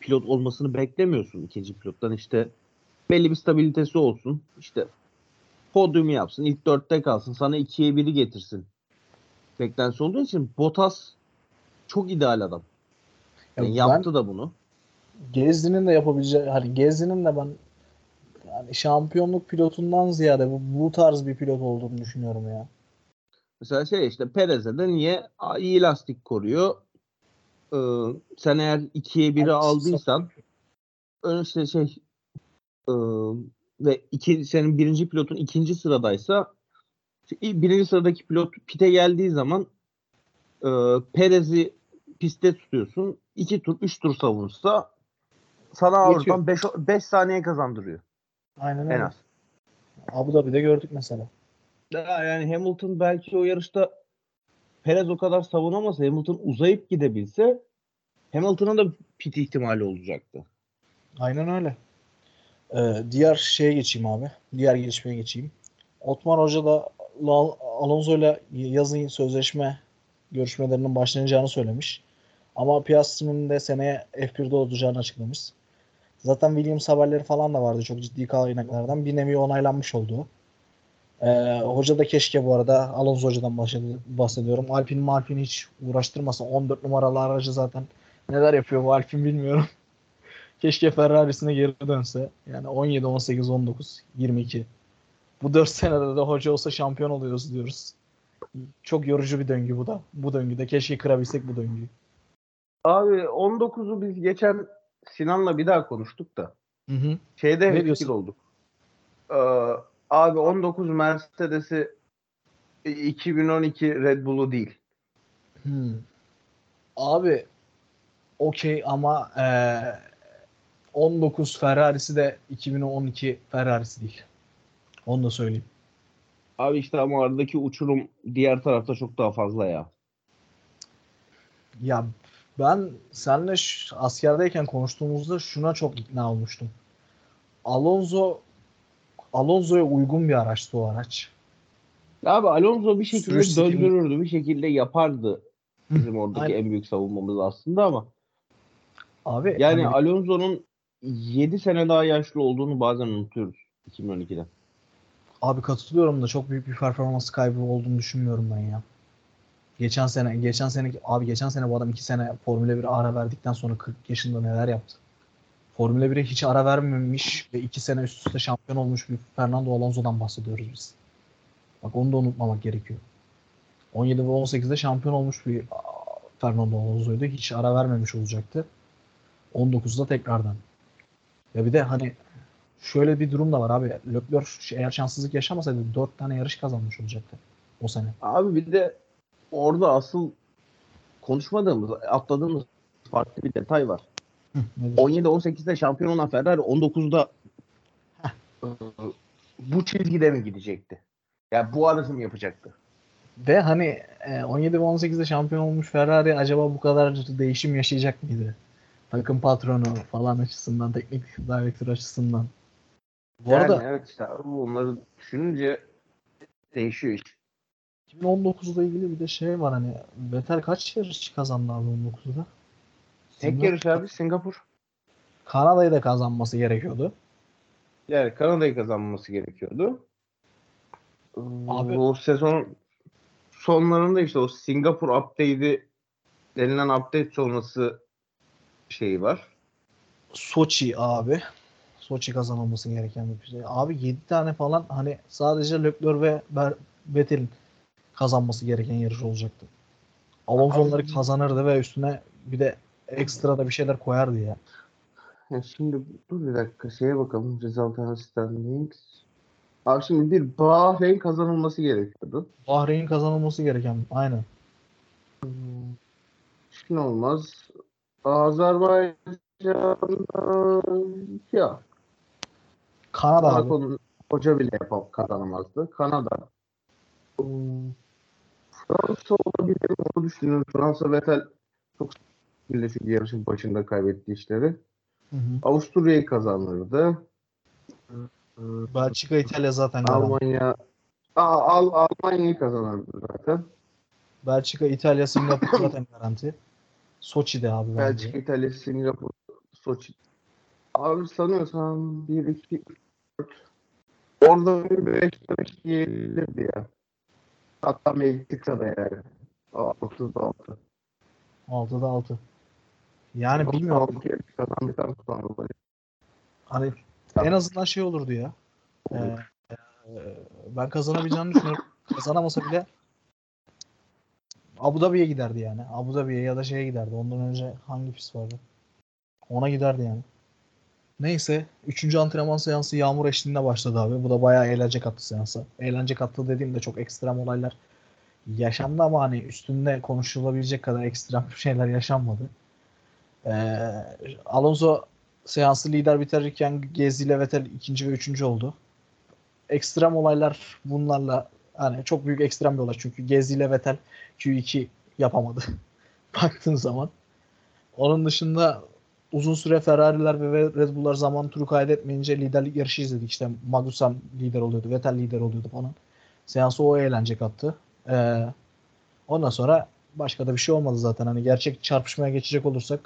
pilot olmasını beklemiyorsun ikinci pilottan. İşte belli bir stabilitesi olsun işte podyum yapsın ilk dörtte kalsın sana ikiye biri getirsin beklentisi olduğu için Bottas çok ideal adam. Yani ya yaptı da bunu. Gezdi'nin de yapabileceği hani Gezdi'nin de ben yani şampiyonluk pilotundan ziyade bu, bu tarz bir pilot olduğunu düşünüyorum ya. Mesela şey işte Perez'e de niye iyi lastik koruyor? Ee, sen eğer ikiye biri aldıysan ön işte şey e, ve iki, senin birinci pilotun ikinci sıradaysa birinci sıradaki pilot pite geldiği zaman e, Perez'i pistte tutuyorsun. 2 tur, 3 tur savunsa sana oradan 5 5 saniye kazandırıyor Aynen en öyle. az. Abu Dhabi'de gördük mesela. Daha yani Hamilton belki o yarışta Perez o kadar savunamasa Hamilton uzayıp gidebilse Hamilton'ın da pit ihtimali olacaktı. Aynen öyle. Ee, diğer şeye geçeyim abi. Diğer gelişmeye geçeyim. Otmar Hoca da La- Alonso'yla yazın sözleşme görüşmelerinin başlanacağını söylemiş. Ama Piastri'nin de seneye F1'de olacağını açıklamış. Zaten Williams haberleri falan da vardı çok ciddi kaynaklardan. Bir nevi onaylanmış oldu. Ee, hoca da keşke bu arada Alonso Hoca'dan bahsed- bahsediyorum. Alpine Malpine hiç uğraştırmasa 14 numaralı aracı zaten neler yapıyor bu Alpine bilmiyorum. Keşke Ferrari'sine geri dönse. Yani 17, 18, 19, 22. Bu 4 senede de hoca olsa şampiyon oluyoruz diyoruz. Çok yorucu bir döngü bu da. Bu döngüde keşke kırabilsek bu döngüyü. Abi 19'u biz geçen Sinan'la bir daha konuştuk da Hı hı. şeyde Ne diyorsun? olduk. Ee, abi 19 Mercedes'i 2012 Red Bull'u değil. Hmm. Abi okey ama eee 19 Ferrari'si de 2012 Ferrari'si değil. Onu da söyleyeyim. Abi işte ama aradaki uçurum diğer tarafta çok daha fazla ya. Ya ben seninle ş- askerdeyken konuştuğumuzda şuna çok ikna olmuştum. Alonso Alonso'ya uygun bir araçtı o araç. Abi Alonso bir şekilde Sürüş döndürürdü, bir şekilde yapardı. Bizim oradaki Aynen. en büyük savunmamız aslında ama Abi yani hani- Alonso'nun 7 sene daha yaşlı olduğunu bazen unutuyoruz 2012'de. Abi katılıyorum da çok büyük bir performans kaybı olduğunu düşünmüyorum ben ya. Geçen sene, geçen sene abi geçen sene bu adam 2 sene Formula 1 ara verdikten sonra 40 yaşında neler yaptı? Formula 1'e hiç ara vermemiş ve 2 sene üst üste şampiyon olmuş bir Fernando Alonso'dan bahsediyoruz biz. Bak onu da unutmamak gerekiyor. 17 ve 18'de şampiyon olmuş bir Fernando Alonso'ydu. Hiç ara vermemiş olacaktı. 19'da tekrardan. Ya bir de hani şöyle bir durum da var abi. Leclerc eğer şanssızlık yaşamasaydı 4 tane yarış kazanmış olacaktı o sene. Abi bir de orada asıl konuşmadığımız, atladığımız farklı bir detay var. Hı, nedir? 17-18'de şampiyon olan Ferrari 19'da e, bu çizgide mi gidecekti? Ya bu arası mı yapacaktı? Ve hani e, 17 ve 18'de şampiyon olmuş Ferrari acaba bu kadar değişim yaşayacak mıydı? Takım patronu falan açısından, teknik direktör açısından. Bu yani arada evet işte abi bunları düşününce değişiyor iş. 2019'da ilgili bir de şey var hani Vettel kaç yarış kazandı abi 19'da? Tek Singapur- yarış abi Singapur. Kanada'yı da kazanması gerekiyordu. Yani Kanada'yı kazanması gerekiyordu. Abi- O sezon sonlarında işte o Singapur update'i denilen update sonrası şeyi var. Soçi abi. Soçi kazanılması gereken bir şey. Abi 7 tane falan hani sadece Leclerc ve Vettel'in kazanması gereken yarış olacaktı. Alonso onları kazanırdı ve üstüne bir de ekstra da bir şeyler koyardı ya. Ya şimdi dur bir dakika şeye bakalım. Resultant standings. Abi şimdi bir Bahreyn kazanılması gerekiyordu. Bahreyn kazanılması gereken aynen. Şimdi olmaz. Azerbaycan ya Kanada. Monaco'nun hoca bile yapıp kazanamazdı. Kanada. Hmm, Fransa olabilir? Onu düşünüyorum. Fransa Vettel çok şekilde çünkü yarışın başında kaybetti işleri. Hı hı. Avusturya'yı kazanırdı. Belçika, İtalya zaten. Almanya Aa, Al Almanya'yı kazanırdı zaten. Belçika, İtalya, Singapur zaten garanti. Soçi'de abi bence. Belçika, İtalya, Singapur, Soçi. Abi sanıyorsam 1, 2, 3, 4. Orada bir 5 5 gelirdi ya. Hatta Meksika'da yani. 36. 6'da 6. Yani bilmiyorum. Kazandıktan sonra. Hani en azından şey olurdu ya. Ee, e, ben kazanabileceğini düşünüyorum. Kazanamasa bile Abu Dhabi'ye giderdi yani. Abu Dhabi'ye ya da şeye giderdi. Ondan önce hangi pist vardı? Ona giderdi yani. Neyse. Üçüncü antrenman seansı yağmur eşliğinde başladı abi. Bu da bayağı eğlence kattı seansa. Eğlence kattı dediğimde çok ekstrem olaylar yaşandı ama hani üstünde konuşulabilecek kadar ekstrem şeyler yaşanmadı. Ee, Alonso seansı lider bitirirken Gezdi ile Vettel ikinci ve üçüncü oldu. Ekstrem olaylar bunlarla hani çok büyük ekstrem bir olay çünkü Gezdi ile Vettel Q2 yapamadı. Baktığın zaman. Onun dışında uzun süre Ferrari'ler ve Red Bull'lar zaman turu kaydetmeyince liderlik yarışı izledik. İşte Magnussen lider oluyordu, Vettel lider oluyordu falan. Seansı o eğlence kattı. Ee, ondan sonra başka da bir şey olmadı zaten. Hani gerçek çarpışmaya geçecek olursak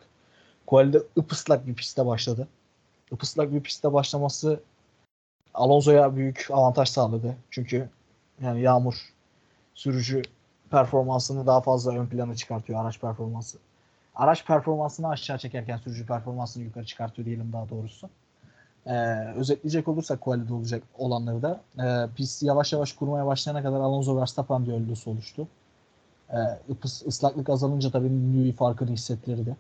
Quali'de ıpıslak bir pistte başladı. Ipıslak bir pistte başlaması Alonso'ya büyük avantaj sağladı. Çünkü yani yağmur sürücü performansını daha fazla ön plana çıkartıyor araç performansı. Araç performansını aşağı çekerken sürücü performansını yukarı çıkartıyor diyelim daha doğrusu. Ee, özetleyecek olursak quali'de olacak olanları da e, pist yavaş yavaş kurmaya başlayana kadar Alonso Verstappen düellosu oluştu. E, ıslaklık azalınca tabii Newey farkını hissettirdi.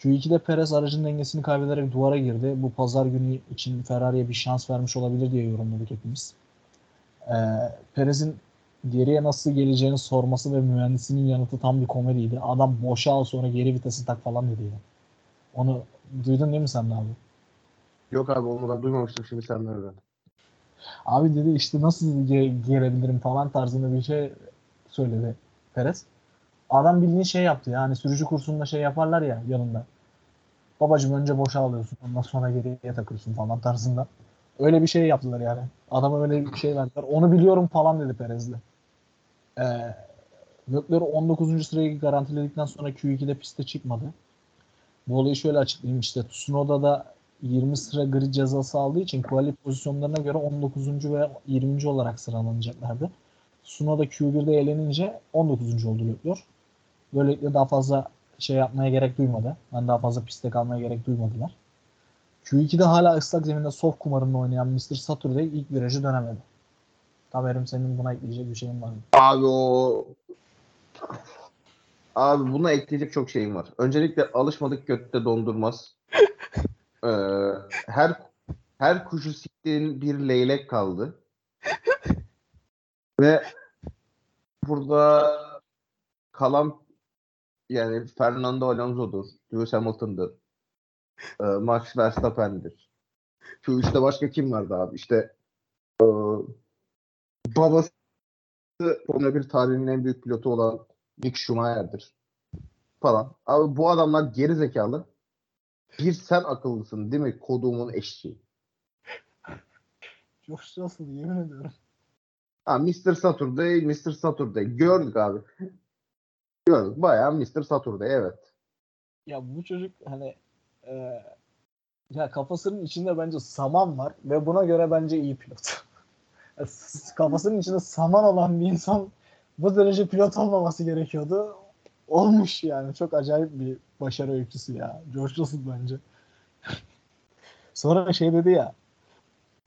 Q2'de Perez aracın dengesini kaybederek duvara girdi. Bu pazar günü için Ferrari'ye bir şans vermiş olabilir diye yorumladık hepimiz. E, Perez'in geriye nasıl geleceğini sorması ve mühendisinin yanıtı tam bir komediydi. Adam boşa al sonra geri vitesi tak falan dedi ya. Onu duydun değil mi sen de abi? Yok abi onu ben duymamıştım şimdi senden öğrendim. Abi dedi işte nasıl ge- gelebilirim falan tarzında bir şey söyledi Perez. Adam bildiğin şey yaptı yani sürücü kursunda şey yaparlar ya yanında. Babacım önce boşa alıyorsun ondan sonra geriye takıyorsun falan tarzında. Öyle bir şey yaptılar yani. Adama öyle bir şey verdiler. Onu biliyorum falan dedi Perez'le. Ee, Leclerc 19. sırayı garantiledikten sonra Q2'de piste çıkmadı. Bu olayı şöyle açıklayayım işte Tsunoda da 20 sıra grid cezası aldığı için quali pozisyonlarına göre 19. ve 20. olarak sıralanacaklardı. Tsunoda Q1'de eğlenince 19. oldu Leclerc. Böylelikle daha fazla şey yapmaya gerek duymadı. Yani daha fazla pistte kalmaya gerek duymadılar. Q2'de hala ıslak zeminde soft kumarında oynayan Mr. Saturday ilk virajı dönemedi. Tamerim senin buna ekleyecek bir şeyin var mı? Abi o Abi buna ekleyecek çok şeyim var. Öncelikle alışmadık götte dondurmaz. ee, her her kuşu siktiğin bir leylek kaldı. Ve burada kalan yani Fernando Alonso'dur, Lewis Hamilton'dır, e, Max Verstappen'dir. Şu işte başka kim vardı abi? İşte e, babası Formula 1 tarihinin en büyük pilotu olan Mick Schumacher'dir falan. Abi bu adamlar geri zekalı. Bir sen akıllısın değil mi? Kodumun eşeği. Çok şanslı yemin ediyorum. Ha Mr. Saturday, Mr. Saturday. Gördük abi. Gördük. Bayağı Mr. Saturday evet. Ya bu çocuk hani e, ya kafasının içinde bence saman var ve buna göre bence iyi pilot. kafasının içinde saman olan bir insan bu derece pilot olmaması gerekiyordu. Olmuş yani. Çok acayip bir başarı öyküsü ya. George Russell bence. Sonra şey dedi ya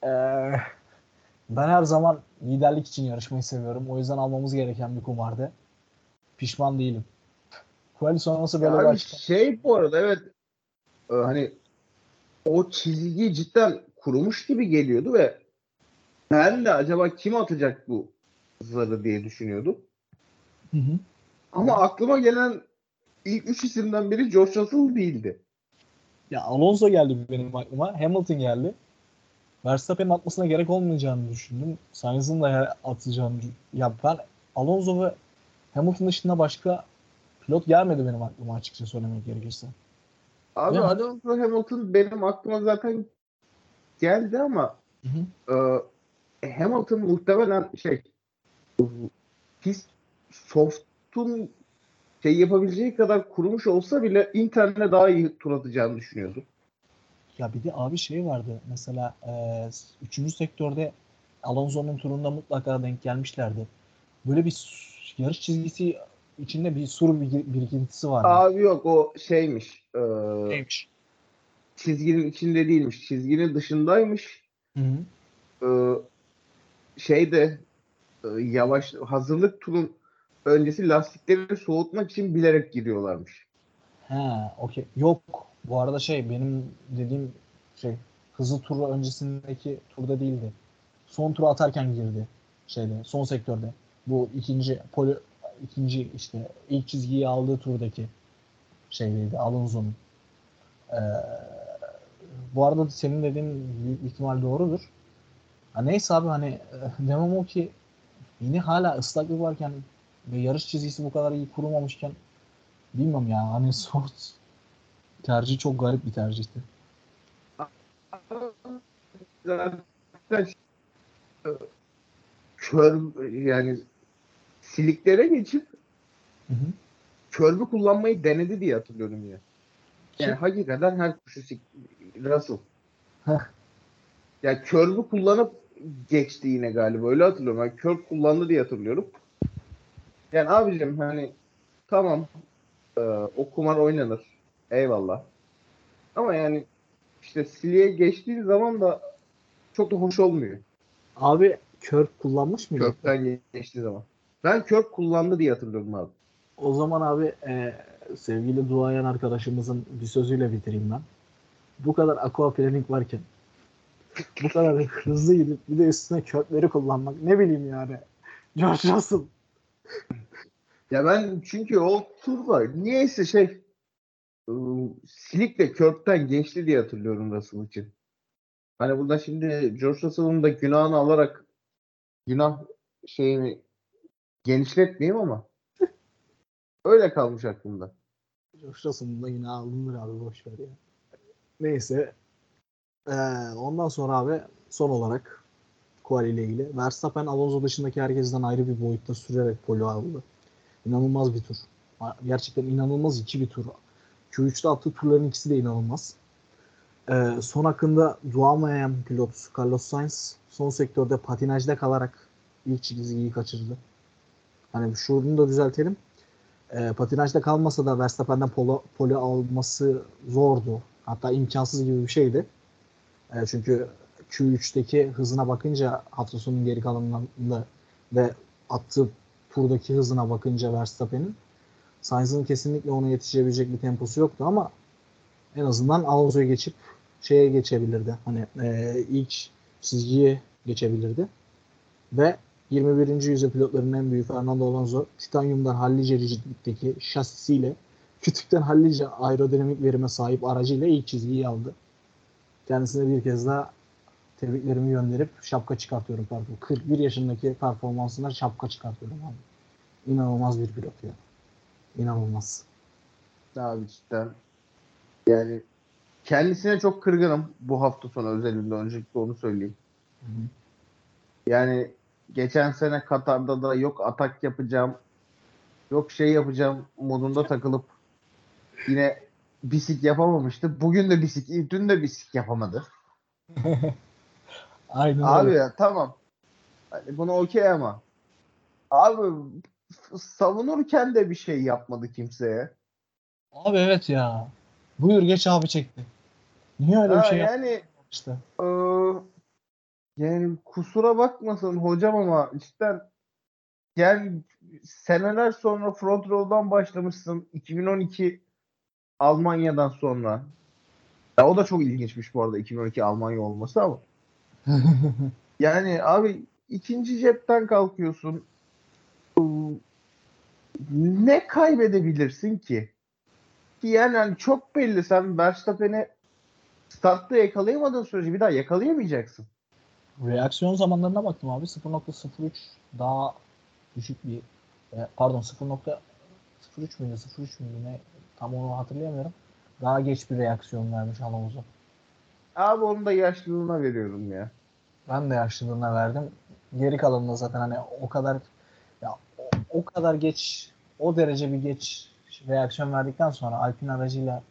e, ben her zaman liderlik için yarışmayı seviyorum. O yüzden almamız gereken bir kumardı. Pişman değilim. Quali sonrası böyle Abi bir şey bu arada evet hani o çizgi cidden kurumuş gibi geliyordu ve ben de acaba kim atacak bu zarı diye düşünüyordum. Hı hı. Ama aklıma gelen ilk üç isimden biri George Russell değildi. Ya Alonso geldi benim aklıma. Hamilton geldi. Verstappen'in atmasına gerek olmayacağını düşündüm. Sainz'ın da atacağını ya ben Alonso ve Hamilton dışında başka pilot gelmedi benim aklıma açıkça söylemek gerekirse. Abi. Alonso Hamilton benim aklıma zaten geldi ama Hı hı. e, Hamilton muhtemelen şey pist soft'un şey yapabileceği kadar kurumuş olsa bile interne daha iyi tur atacağını düşünüyordum. Ya bir de abi şey vardı mesela e, üçüncü sektörde Alonso'nun turunda mutlaka denk gelmişlerdi. Böyle bir yarış çizgisi içinde bir sur bir- birikintisi vardı. Abi yok o şeymiş. e, Neymiş? çizginin içinde değilmiş. Çizginin dışındaymış. Hı hı. e, şeyde e, yavaş hazırlık turun öncesi lastikleri soğutmak için bilerek giriyorlarmış. Ha, okey. Yok. Bu arada şey benim dediğim Şey hızlı turu öncesindeki turda değildi. Son turu atarken girdi şeyde son sektörde. Bu ikinci poli ikinci işte ilk çizgiyi aldığı turdaki şeydeydi Alonso'nun. Ee, bu arada senin dediğin büyük ihtimal doğrudur. Ha neyse abi hani e, demem o ki yine hala ıslaklık varken ve yarış çizgisi bu kadar iyi kurumamışken bilmem ya hani Sort tercih çok garip bir tercihti. Kör yani siliklere geçip Hı hı. körbü kullanmayı denedi diye hatırlıyorum ya. Yani Kim? hakikaten her kuşu sik Russell. Heh. Ya körbü kullanıp geçti yine galiba. Öyle hatırlıyorum. Ben kör kullandı diye hatırlıyorum. Yani abicim hani tamam e, o kumar oynanır. Eyvallah. Ama yani işte siliğe geçtiği zaman da çok da hoş olmuyor. Abi kör kullanmış mıydı? Kökten geçtiği zaman. Ben kök kullandı diye hatırlıyorum abi. O zaman abi e, sevgili duayen arkadaşımızın bir sözüyle bitireyim ben. Bu kadar aquaplaning varken bu kadar hızlı gidip bir de üstüne kökleri kullanmak ne bileyim yani. George Russell. Ya ben çünkü o tur var. Niyeyse şey ıı, silikle körpten geçti diye hatırlıyorum Russell için. Hani burada şimdi George Russell'ın da günahını alarak günah şeyini genişletmeyeyim ama öyle kalmış aklımda. George Russell'ın da yine alınır abi boş ver ya. Neyse. Ee, ondan sonra abi son olarak Quali ile ilgili. Verstappen Alonso dışındaki herkesten ayrı bir boyutta sürerek polo aldı. İnanılmaz bir tur. Gerçekten inanılmaz iki bir tur. Q3'te attığı turların ikisi de inanılmaz. Ee, son hakkında duamayan pilot Carlos Sainz son sektörde patinajda kalarak ilk çizgiyi kaçırdı. Hani şunu da düzeltelim. Ee, patinajda kalmasa da Verstappen'den polo alması zordu. Hatta imkansız gibi bir şeydi. Ee, çünkü Q3'teki hızına bakınca hafta geri kalanında ve attığı turdaki hızına bakınca Verstappen'in Sainz'ın kesinlikle ona yetişebilecek bir temposu yoktu ama en azından Alonso'ya geçip şeye geçebilirdi. Hani e, ilk çizgiye geçebilirdi. Ve 21. yüzyıl pilotlarının en büyüğü Fernando Alonso titanyumdan hallice rigidlikteki şasisiyle kütükten hallice aerodinamik verime sahip aracıyla ilk çizgiyi aldı. Kendisine bir kez daha tebriklerimi gönderip şapka çıkartıyorum pardon. 41 yaşındaki performansına şapka çıkartıyorum abi. İnanılmaz bir pilot ya. İnanılmaz. Abi cidden. Yani kendisine çok kırgınım bu hafta sonu özelinde. Öncelikle onu söyleyeyim. Hı hı. Yani geçen sene Katar'da da yok atak yapacağım, yok şey yapacağım modunda takılıp yine bisik yapamamıştı. Bugün de bisik, dün de bisik yapamadı. Aynen Abi öyle. ya tamam. Hani buna okey ama. Abi savunurken de bir şey yapmadı kimseye. Abi evet ya. Buyur geç abi çekti. Niye öyle bir Ha, şey yani yapmıştı? Ee, yani kusura bakmasın hocam ama cidden yani seneler sonra front row'dan başlamışsın 2012 Almanya'dan sonra. Ya o da çok ilginçmiş bu arada 2012 Almanya olması ama. Yani abi ikinci cepten kalkıyorsun. Ne kaybedebilirsin ki? Ki yani hani çok belli sen Verstappen'i startta yakalayamadığın sürece bir daha yakalayamayacaksın. Reaksiyon zamanlarına baktım abi. 0.03 daha düşük bir e, pardon 0.03 müydü 03 müydü ne tam onu hatırlayamıyorum. Daha geç bir reaksiyon vermiş Alonso. Abi onu da yaşlılığına veriyorum ya. Ben de yaşlılığına verdim. Geri kalanında zaten hani o kadar ya o, o kadar geç o derece bir geç reaksiyon verdikten sonra Alpine aracıyla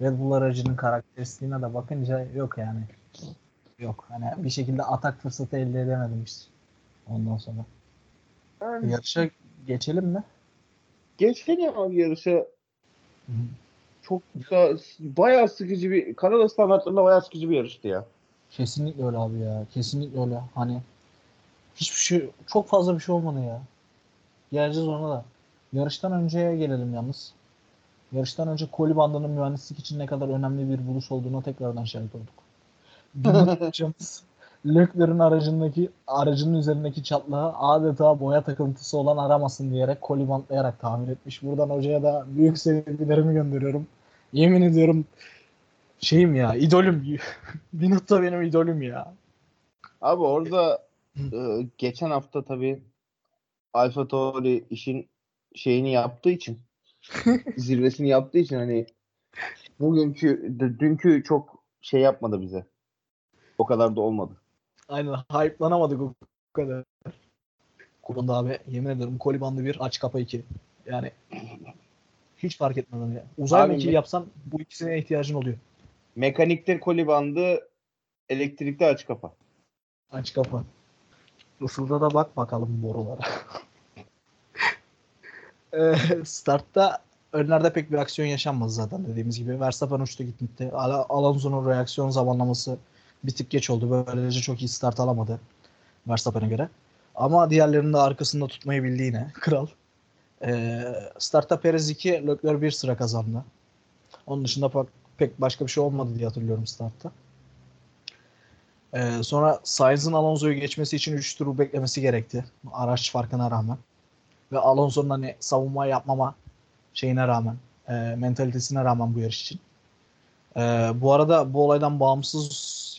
Red Bull aracının karakteristiğine de bakınca yok yani. Yok. Hani bir şekilde atak fırsatı elde edemedim işte. Ondan sonra. Yani Yarışa geçelim mi? geçelim abi yarışa. Çok da, bayağı sıkıcı bir Kanada standartlarında bayağı sıkıcı bir yarıştı ya. Kesinlikle öyle abi ya. Kesinlikle öyle. Hani hiçbir şey çok fazla bir şey olmadı ya. Geleceğiz ona da. Yarıştan önceye gelelim yalnız. Yarıştan önce koli bandının mühendislik için ne kadar önemli bir buluş olduğuna tekrardan şahit olduk. Leclerc'in aracındaki aracının üzerindeki çatlağı adeta boya takıntısı olan aramasın diyerek koli bantlayarak tamir etmiş. Buradan hocaya da büyük sevgilerimi gönderiyorum. Yemin ediyorum şeyim ya idolüm. Binotto benim idolüm ya. Abi orada e, geçen hafta tabii Alfa Tauri işin şeyini yaptığı için zirvesini yaptığı için hani bugünkü dünkü çok şey yapmadı bize. O kadar da olmadı. Aynen hype'lanamadık o kadar. Konuda abi yemin ederim koli bandı bir aç kapa iki. Yani hiç fark etmeden ya. Uzay Abi mekiği me- yapsan bu ikisine ihtiyacın oluyor. Mekanikte koli bandı, elektrikte aç kapa. Aç kapa. Rusıl'da da bak bakalım borulara. Eee, startta önlerde pek bir aksiyon yaşanmadı zaten dediğimiz gibi. Verstappen uçtu gitti. Al- Alonso'nun reaksiyon zamanlaması bir tık geç oldu. Böylece çok iyi start alamadı Verstappen'e göre. Ama diğerlerinin de arkasında tutmayı bildi yine. Kral. Eee startta Perez 2, Leclerc 1 sıra kazandı. Onun dışında pek, pek başka bir şey olmadı diye hatırlıyorum startta. Ee, sonra Sainz'ın Alonso'yu geçmesi için 3 tur beklemesi gerekti. Araç farkına rağmen. Ve Alonso'nun hani savunma yapmama şeyine rağmen, e, mentalitesine rağmen bu yarış için. Ee, bu arada bu olaydan bağımsız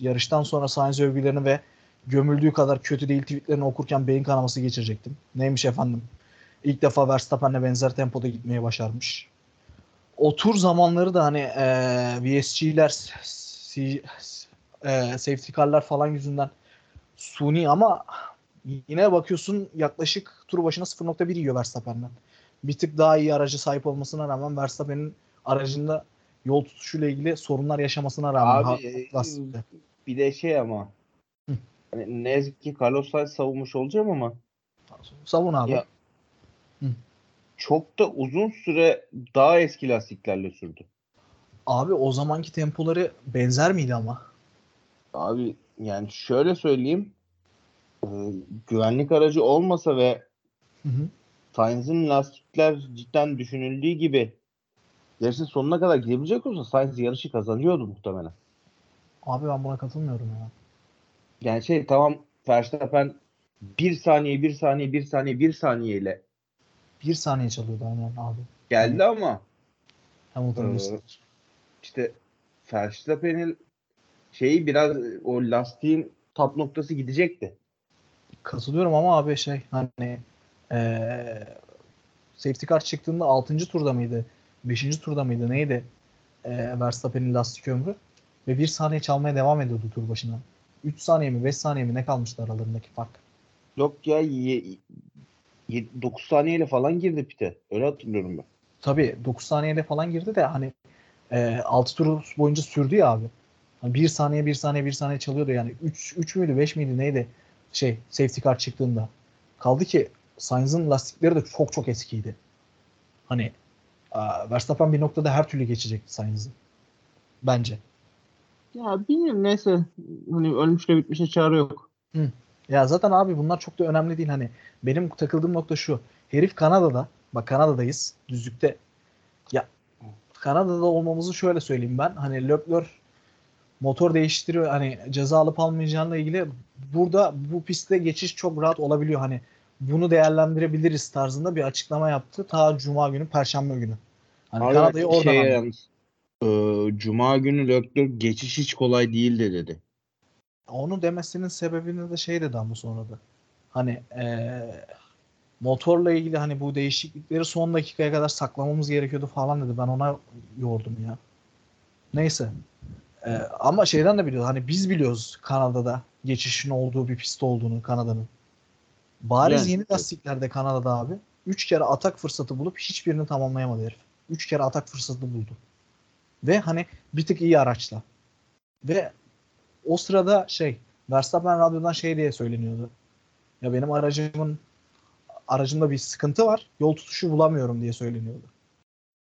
yarıştan sonra Sainz övgülerini ve gömüldüğü kadar kötü değil tweetlerini okurken beyin kanaması geçirecektim. Neymiş efendim? İlk defa Verstappen'le benzer tempoda gitmeyi başarmış. O tur zamanları da hani e, VSG'ler e, safety car'lar falan yüzünden suni ama yine bakıyorsun yaklaşık tur başına 0.1 yiyor Verstappen'den. Bir tık daha iyi aracı sahip olmasına rağmen Verstappen'in aracında yol tutuşuyla ilgili sorunlar yaşamasına rağmen Abi, ha- e. Bir de şey ama hani ne yazık ki Carlos Sainz savunmuş olacağım ama savun abi. Ya- çok da uzun süre daha eski lastiklerle sürdü. Abi o zamanki tempoları benzer miydi ama? Abi yani şöyle söyleyeyim e, güvenlik aracı olmasa ve Hı hı. Sainz'in lastikler cidden düşünüldüğü gibi yarışın sonuna kadar gidebilecek olsa Sainz yarışı kazanıyordu muhtemelen. Abi ben buna katılmıyorum ya. Yani şey tamam Verstappen bir saniye bir saniye bir saniye bir saniyeyle Bir saniye çalıyordu aynen abi. geldi ama Hamilton Ee, geçti. işte Verstappen'in şeyi biraz o lastiğin tap noktası gidecekti. Katılıyorum ama abi şey hani eee safety car çıktığında 6. turda mıydı? 5. turda mıydı? Neydi? Eee Verstappen'in lastik ömrü. Ve 1 saniye çalmaya devam ediyordu tur başına. 3 saniye mi 5 saniye mi ne kalmıştı aralarındaki fark? Yok ya 9 saniyeyle falan girdi pite. Öyle hatırlıyorum ben. Tabii 9 saniyede falan girdi de hani 6 tur boyunca sürdü ya abi. Hani 1 saniye 1 saniye 1 saniye çalıyordu yani. 3 3 müydü 5 miydi neydi? Şey safety car çıktığında. Kaldı ki Sainz'ın lastikleri de çok çok eskiydi. Hani Verstappen bir noktada her türlü geçecekti Sainz'ı. Bence. Ya bilmiyorum neyse. Hani ölmüşle bitmişe çare yok. Ya zaten abi bunlar çok da önemli değil. Hani benim takıldığım nokta şu. Herif Kanada'da. Bak Kanada'dayız. Düzlükte. Ya Kanada'da olmamızı şöyle söyleyeyim ben. Hani Leclerc motor değiştiriyor. Hani ceza alıp almayacağıyla ilgili burada bu pistte geçiş çok rahat olabiliyor. Hani bunu değerlendirebiliriz tarzında bir açıklama yaptı. Ta Cuma günü, Perşembe günü. Hani Abi Kanada'yı oradan anladım. yalnız, e, Cuma günü Leclerc geçiş hiç kolay değildi dedi. Onu demesinin sebebini de şey dedi ama sonra da. Hani eee, motorla ilgili hani bu değişiklikleri son dakikaya kadar saklamamız gerekiyordu falan dedi. Ben ona yordum ya. Neyse. Eee, ama şeyden de biliyoruz. Hani biz biliyoruz Kanada'da geçişin olduğu bir pist olduğunu Kanada'nın. Bariz Yani, yeni lastiklerde Kanada'da abi. Üç kere atak fırsatı bulup hiçbirini tamamlayamadı herif. Üç kere atak fırsatı buldu. Ve hani bir tık iyi araçla. Ve o sırada şey Verstappen radyodan şey diye söyleniyordu. Ya benim aracımın aracımda bir sıkıntı var. Yol tutuşu bulamıyorum diye söyleniyordu.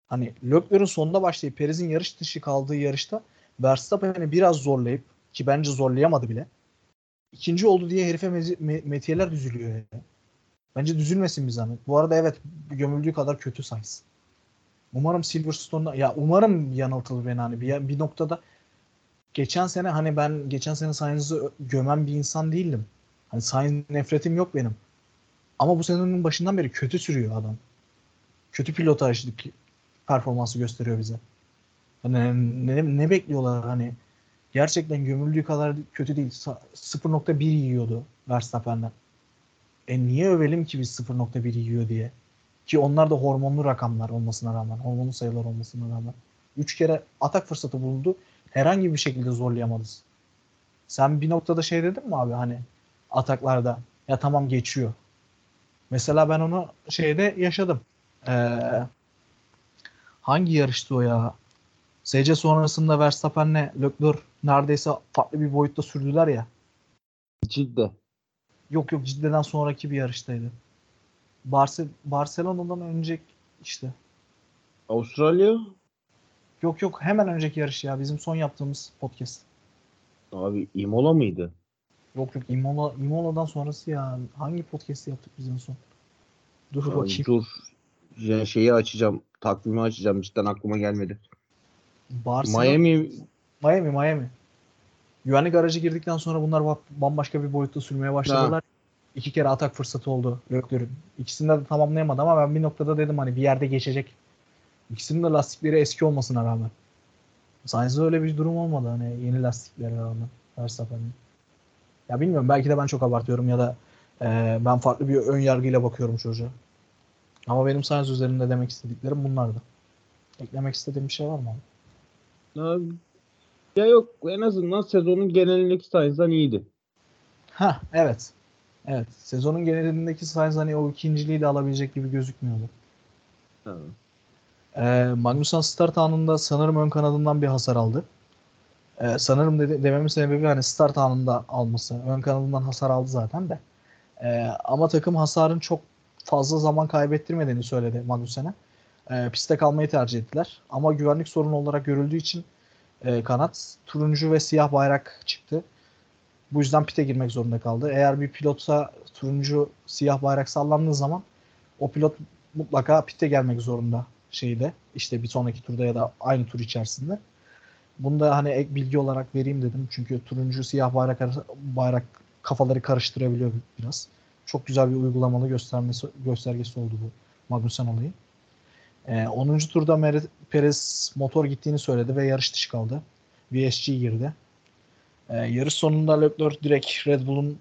Hani Leclerc'in sonunda başlayıp Perez'in yarış dışı kaldığı yarışta Verstappen'i biraz zorlayıp ki bence zorlayamadı bile. İkinci oldu diye herife mezi- me- metiyeler düzülüyor ya. Bence düzülmesin bir zahmet. Bu arada evet gömüldüğü kadar kötü Sainz. Umarım Silverstone'da ya umarım yanıltılır beni hani bir, bir noktada geçen sene hani ben geçen sene Sainz'ı gömen bir insan değildim. Hani Sainz nefretim yok benim. Ama bu sezonun başından beri kötü sürüyor adam. Kötü pilotajlık performansı gösteriyor bize. Hani ne, ne bekliyorlar hani gerçekten gömüldüğü kadar kötü değil. 0.1 yiyordu Verstappen'den. E niye övelim ki biz 0.1 yiyor diye? Ki onlar da hormonlu rakamlar olmasına rağmen, hormonlu sayılar olmasına rağmen. 3 kere atak fırsatı buldu. Herhangi bir şekilde zorlayamadız. Sen bir noktada şey dedin mi abi hani ataklarda ya tamam geçiyor. Mesela ben onu şeyde yaşadım. Ee, hangi yarıştı o ya? SC sonrasında Verstappen'le Leclerc neredeyse farklı bir boyutta sürdüler ya. Ciddi. Yok yok Cidde'den sonraki bir yarıştaydı. Barce Barcelona'dan önce işte. Avustralya? Yok yok hemen önceki yarış ya. Bizim son yaptığımız podcast. Abi Imola mıydı? Yok yok Imola, Imola'dan sonrası ya. Hangi podcast'i yaptık bizim son? Dur Abi bakayım. dur. Yani şeyi açacağım. Takvimi açacağım. Cidden aklıma gelmedi. Barcelona, Miami Miami, Miami. Güvenlik aracı girdikten sonra bunlar ba- bambaşka bir boyutta sürmeye başladılar. İki kere atak fırsatı oldu Leclerc'ün. İkisinde de tamamlayamadı ama ben bir noktada dedim hani bir yerde geçecek. İkisinin de lastikleri eski olmasına rağmen. Sainz'de öyle bir durum olmadı hani yeni lastiklere rağmen Verstappen'in. Ya bilmiyorum belki de ben çok abartıyorum ya da e, ben farklı bir ön yargıyla bakıyorum çocuğa. Ama benim Sainz üzerinde demek istediklerim bunlardı. Eklemek istediğim bir şey var mı? abi? Ya yok en azından sezonun genelindeki Sainz'dan iyiydi. Ha evet. Evet. Sezonun genelindeki Sainz hani o ikinciliği de alabilecek gibi gözükmüyordu. Ha. Ee, Magnussen start anında sanırım ön kanadından bir hasar aldı. Ee, sanırım dedi, dememin sebebi hani start anında alması. Ön kanadından hasar aldı zaten de. Ee, ama takım hasarın çok fazla zaman kaybettirmediğini söyledi Magnussen'e. Ee, piste kalmayı tercih ettiler. Ama güvenlik sorunu olarak görüldüğü için e, kanat turuncu ve siyah bayrak çıktı. Bu yüzden pite girmek zorunda kaldı. Eğer bir pilotsa turuncu siyah bayrak sallandığı zaman o pilot mutlaka pite gelmek zorunda şeyde. İşte bir sonraki turda ya da aynı tur içerisinde. Bunu da hani ek bilgi olarak vereyim dedim. Çünkü turuncu siyah bayrak bayrak kafaları karıştırabiliyor biraz. Çok güzel bir uygulamalı göstermesi göstergesi oldu bu Magnussen olayı. Ee, 10. turda Mere- Perez motor gittiğini söyledi ve yarış dışı kaldı. VSG girdi. Ee, yarış sonunda Leclerc direkt Red Bull'un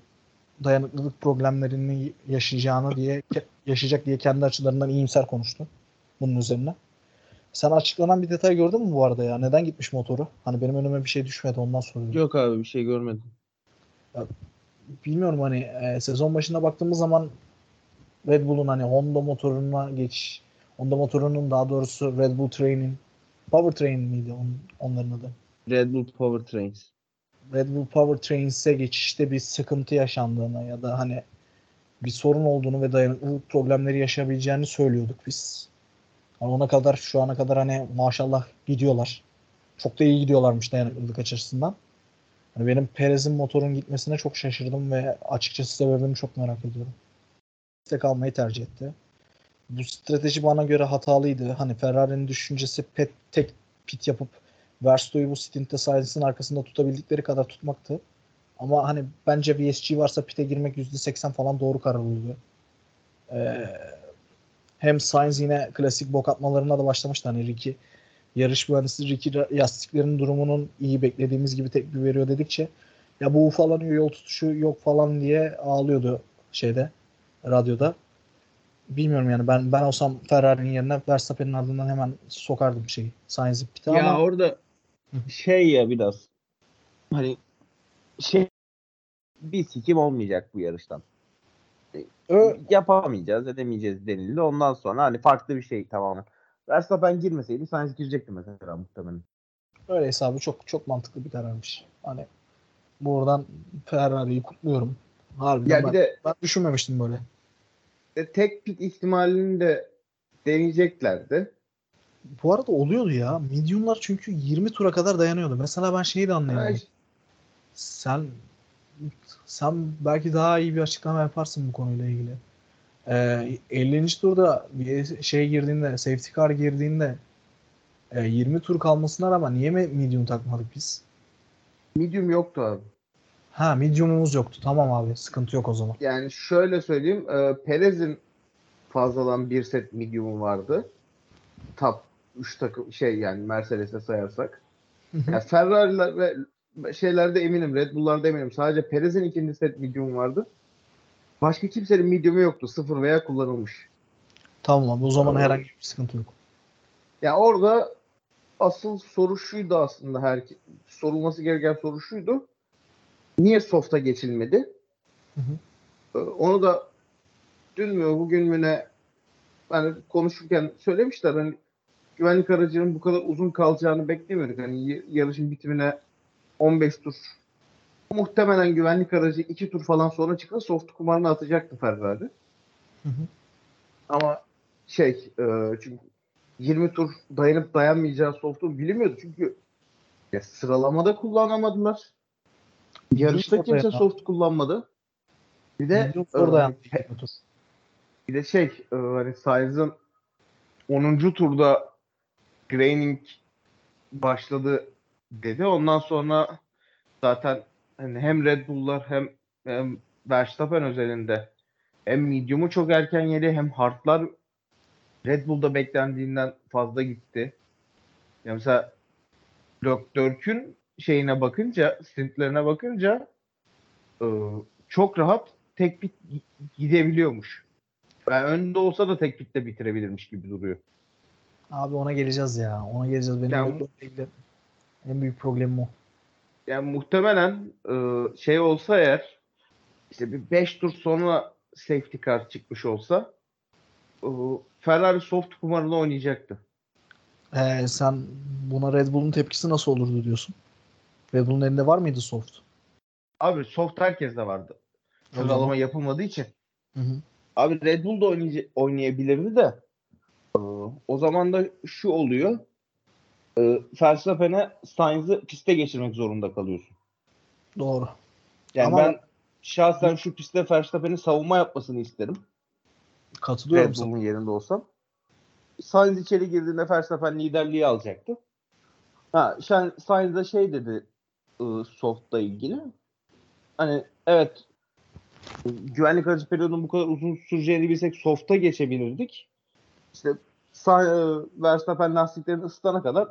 dayanıklılık problemlerini yaşayacağını diye yaşayacak diye kendi açılarından iyimser konuştu bunun üzerine. Sen açıklanan bir detay gördün mü bu arada ya? Neden gitmiş motoru? Hani benim önüme bir şey düşmedi ondan soruyorum. Yok abi bir şey görmedim. Bilmiyorum hani e, sezon başına baktığımız zaman Red Bull'un hani Honda motoruna geçiş Honda motorunun daha doğrusu Red Bull Train'in Powertrain miydi on, onların adı? Red Bull Powertrains. Red Bull Powertrains'e geçişte bir sıkıntı yaşandığını ya da hani bir sorun olduğunu ve dayanıklılık problemleri yaşayabileceğini söylüyorduk biz. Ama ona kadar şu ana kadar hani maşallah gidiyorlar. Çok da iyi gidiyorlarmış dayanıklılık açısından. Hani benim Perez'in motorun gitmesine çok şaşırdım ve açıkçası sebebini çok merak ediyorum. Piste kalmayı tercih etti. Bu strateji bana göre hatalıydı. Hani Ferrari'nin düşüncesi pet, tek pit yapıp Verstappen'i bu stintte Sainz'in arkasında tutabildikleri kadar tutmaktı. Ama hani bence VSG varsa pite girmek %80 falan doğru karar oluyor. Ee, hem Sainz yine klasik bok atmalarına da başlamıştı. Hani Ricky yarış mühendisi Ricky lastiklerin durumunun iyi beklediğimiz gibi tepki veriyor dedikçe ya bu ufalanıyor yol tutuşu yok falan diye ağlıyordu şeyde radyoda. Bilmiyorum yani ben ben olsam Ferrari'nin yerine Verstappen'in ardından hemen sokardım şeyi. Sainz'i pite Ya ama orada şey ya biraz hani şey bir sikim olmayacak bu yarıştan. Ö- Yapamayacağız, edemeyeceğiz denildi. Ondan sonra hani farklı bir şey tamamen. Verstappen girmeseydi Sainz girecekti mesela muhtemelen. Öyle hesabı çok çok mantıklı bir kararmış. Hani buradan Ferrari'yi kutluyorum. Harbiden Ya ben, de ben düşünmemiştim böyle. E, tek pit ihtimalini de deneyeceklerdi. Bu arada oluyordu ya. Medium'lar çünkü 20 tura kadar dayanıyordu. Mesela ben şeyi de anlayamadım. Ay, Sen sen belki daha iyi bir açıklama yaparsın bu konuyla ilgili. Ee, 50. turda bir şey girdiğinde, safety car girdiğinde E, 20 tur kalmasına rağmen niye mi medium takmadık biz? Medium yoktu abi. Ha medium'umuz yoktu. Tamam abi. Sıkıntı yok o zaman. Yani şöyle söyleyeyim. E, Perez'in fazladan bir set medium'u vardı. Top 3 takım şey yani Mercedes'e sayarsak. Yani Ferrari'ler ve şeylerde eminim. Red Bull'larda eminim. Sadece Perez'in ikinci set medium vardı. Başka kimsenin medium'u yoktu. Sıfır veya kullanılmış. tamam abi. O zaman Tamam. herhangi bir sıkıntı yok. Ya orada asıl soru şuydu aslında her sorulması gereken soru şuydu. Niye soft'a geçilmedi? Hı hı. Ee, Onu da dün mü bugün mü ne hani konuşurken söylemişler hani güvenlik aracının bu kadar uzun kalacağını beklemiyorduk. Hani yarışın bitimine 15 tur muhtemelen güvenlik aracı 2 tur falan sonra çıksa soft kumarını atacaktı Ferrari. Hı hı. Ama şey e, çünkü 20 tur dayanıp dayanmayacağı soft'u bilinmiyordu. Çünkü ya sıralamada kullanamadılar. Yarışta kimse soft kullanmadı. Bir de e, orada yani. he- bir de şey e, hani Sainz'ın 10. turda graining başladı dedi. Ondan sonra zaten hani hem Red Bull'lar hem, hem Verstappen özelinde hem medium'u çok erken yedi hem hard'lar Red Bull'da beklendiğinden fazla gitti. Ya mesela Leclerc'ün şeyine bakınca, stintlerine bakınca e, çok rahat tek pit gidebiliyormuş. Yani önde olsa da tek pitte bitirebilirmiş gibi duruyor. Abi ona geleceğiz ya. Ona geleceğiz. Benim Ya- Leclerc'le ilgili en büyük problemim o. Yani muhtemelen e, şey olsa eğer işte bir 5 tur sonra safety car çıkmış olsa e, Ferrari soft kumarını oynayacaktı. Ee, sen buna Red Bull'un tepkisi nasıl olurdu diyorsun? Red Bull'un elinde var mıydı soft? Abi soft herkeste vardı. Sıralama yapılmadığı için. Hı hı. Abi Red Bull da oynayacak, oynayabilirdi de e, o zaman da şu oluyor. E, Verstappen'e Sainz'ı piste geçirmek zorunda kalıyorsun. Doğru. Yani Ama- ben şahsen şu pistte Verstappen'in savunma yapmasını isterim. Katılıyorum Red. Bull'un yerinde olsam. Sainz içeri girdiğinde Verstappen liderliği alacaktı. Ha, Sainz de şey dedi ıı, Soft'la ilgili. Hani evet güvenlik aracı periyodunun bu kadar uzun süreceğini bilsek Soft'a geçebilirdik. İşte Sa- ıı, Verstappen lastiklerini ısıtana kadar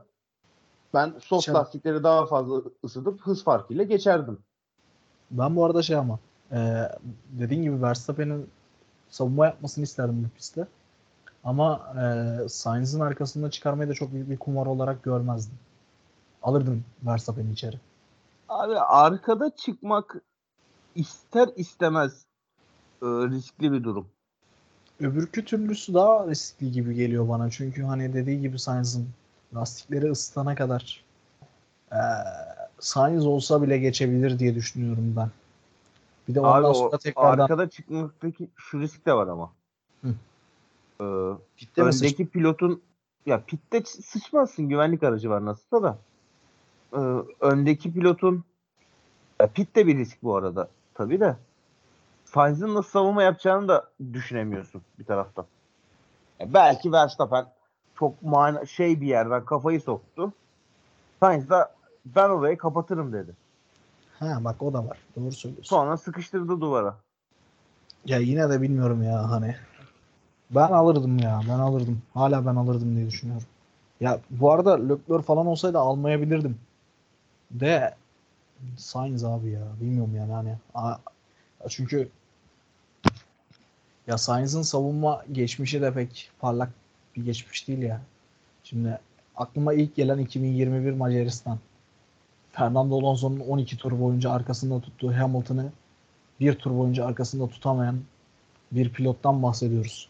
ben soft Şöyle. lastikleri daha fazla ısıtıp hız farkıyla geçerdim. Ben bu arada şey ama e, dediğin gibi Verstappen'in savunma yapmasını isterdim bu pistte. Ama e, Sainz'in arkasında çıkarmayı da çok büyük bir kumar olarak görmezdim. Alırdım Verstappen'i içeri. Abi arkada çıkmak ister istemez e, riskli bir durum. Öbürkü türlüsü daha riskli gibi geliyor bana. Çünkü hani dediği gibi Sainz'ın lastikleri ısıtana kadar e, Sainz olsa bile geçebilir diye düşünüyorum ben. Bir de ondan Abi o sonra tekrardan arkada çıkmaktaki şu risk de var ama. Hı. Ee, pitte öndeki pilotun ya pitte sıçmazsın güvenlik aracı var nasılsa da. Ee, öndeki pilotun ya pit de bir risk bu arada tabii de. Sainz'in nasıl savunma yapacağını da düşünemiyorsun bir taraftan. Ya belki Verstappen çok mana şey bir yerden kafayı soktu. Sainz de ben orayı kapatırım dedi. Ha bak o da var. Doğru söylüyorsun. Sonra sıkıştırdı duvara. Ya yine de bilmiyorum ya hani. Ben alırdım ya. Ben alırdım. Hala ben alırdım diye düşünüyorum. Ya bu arada Leclerc falan olsaydı almayabilirdim. De Sainz abi ya. Bilmiyorum yani hani. A- Çünkü ya Sainz'ın savunma geçmişi de pek parlak bir geçmiş değil ya. Şimdi aklıma ilk gelen 2021 Macaristan. Fernando Alonso'nun 12 tur boyunca arkasında tuttuğu Hamilton'ı bir tur boyunca arkasında tutamayan bir pilottan bahsediyoruz.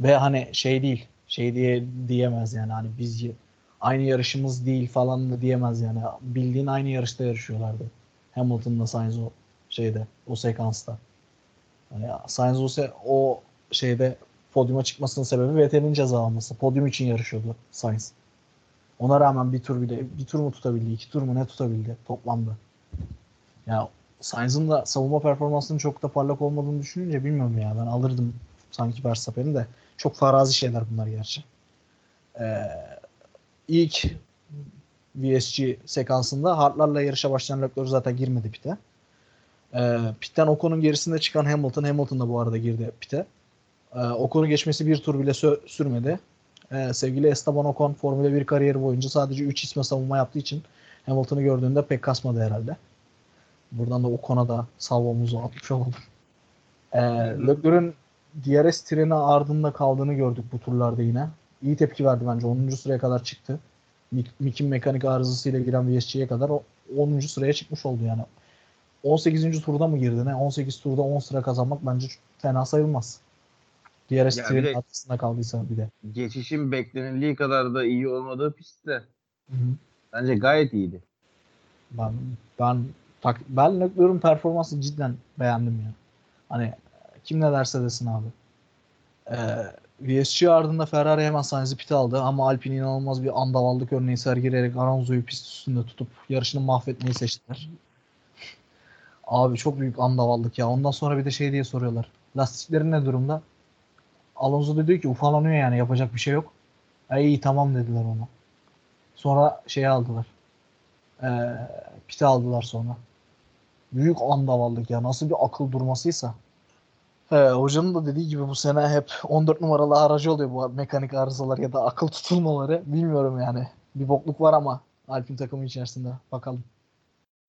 Ve hani şey değil, şey diye diyemez yani hani biz aynı yarışımız değil falan da diyemez yani. Bildiğin aynı yarışta yarışıyorlardı. Hamilton'la Sainz o şeyde, o sekansta. Hani Sainz o, se- o şeyde podyuma çıkmasının sebebi Vettel'in ceza alması. Podyum için yarışıyordu Sainz. Ona rağmen bir tur bile, bir tur mu tutabildi, iki tur mu ne tutabildi toplamda. Ya Sainz'ın da savunma performansının çok da parlak olmadığını düşününce bilmiyorum ya. Ben alırdım sanki Verstappen'i de. Çok farazi şeyler bunlar gerçi. Ee, ilk VSG sekansında hardlarla yarışa başlayan Leclerc zaten girmedi pite. Ee, pitten Ocon'un gerisinde çıkan Hamilton. Hamilton da bu arada girdi pite. Ee, Ocon'u geçmesi bir tur bile sö- sürmedi. Ee, sevgili Esteban Ocon Formula 1 kariyeri boyunca sadece 3 isme savunma yaptığı için Hamilton'ı gördüğünde pek kasmadı herhalde. Buradan da Ocon'a da salvomuzu atmış olalım. Ee, Leclerc'ün DRS treni ardında kaldığını gördük bu turlarda yine. İyi tepki verdi bence. 10. sıraya kadar çıktı. Mick'in mekanik arızasıyla giren VSG'ye kadar o 10. sıraya çıkmış oldu yani. 18. turda mı girdi ne? 18 turda 10 sıra kazanmak bence fena sayılmaz. Trenin de- arkasında kaldıysa bir de. Geçişin beklenildiği kadar da iyi olmadığı pistte bence gayet iyiydi. Ben ben tak, ben Leclerc'in performansı cidden beğendim ya. Hani kim ne derse desin abi. Ee, VSG ardında Ferrari hemen Sainz'i pit aldı ama Alpine inanılmaz bir andavallık örneği sergileyerek Alonso'yu pist üstünde tutup yarışını mahvetmeyi seçtiler. Abi çok büyük andavallık ya. Ondan sonra bir de şey diye soruyorlar. Lastiklerin ne durumda? Alonso da diyor ki ufalanıyor yani yapacak bir şey yok. Ha, iyi tamam dediler ona. Sonra şeyi aldılar. Ee, pite aldılar sonra. Büyük andavallık ya. Nasıl bir akıl durmasıysa. He, hocanın da dediği gibi bu sene hep 14 numaralı aracı oluyor bu mekanik arızalar ya da akıl tutulmaları. Bilmiyorum yani. Bir bokluk var ama Alpin takımı içerisinde. Bakalım.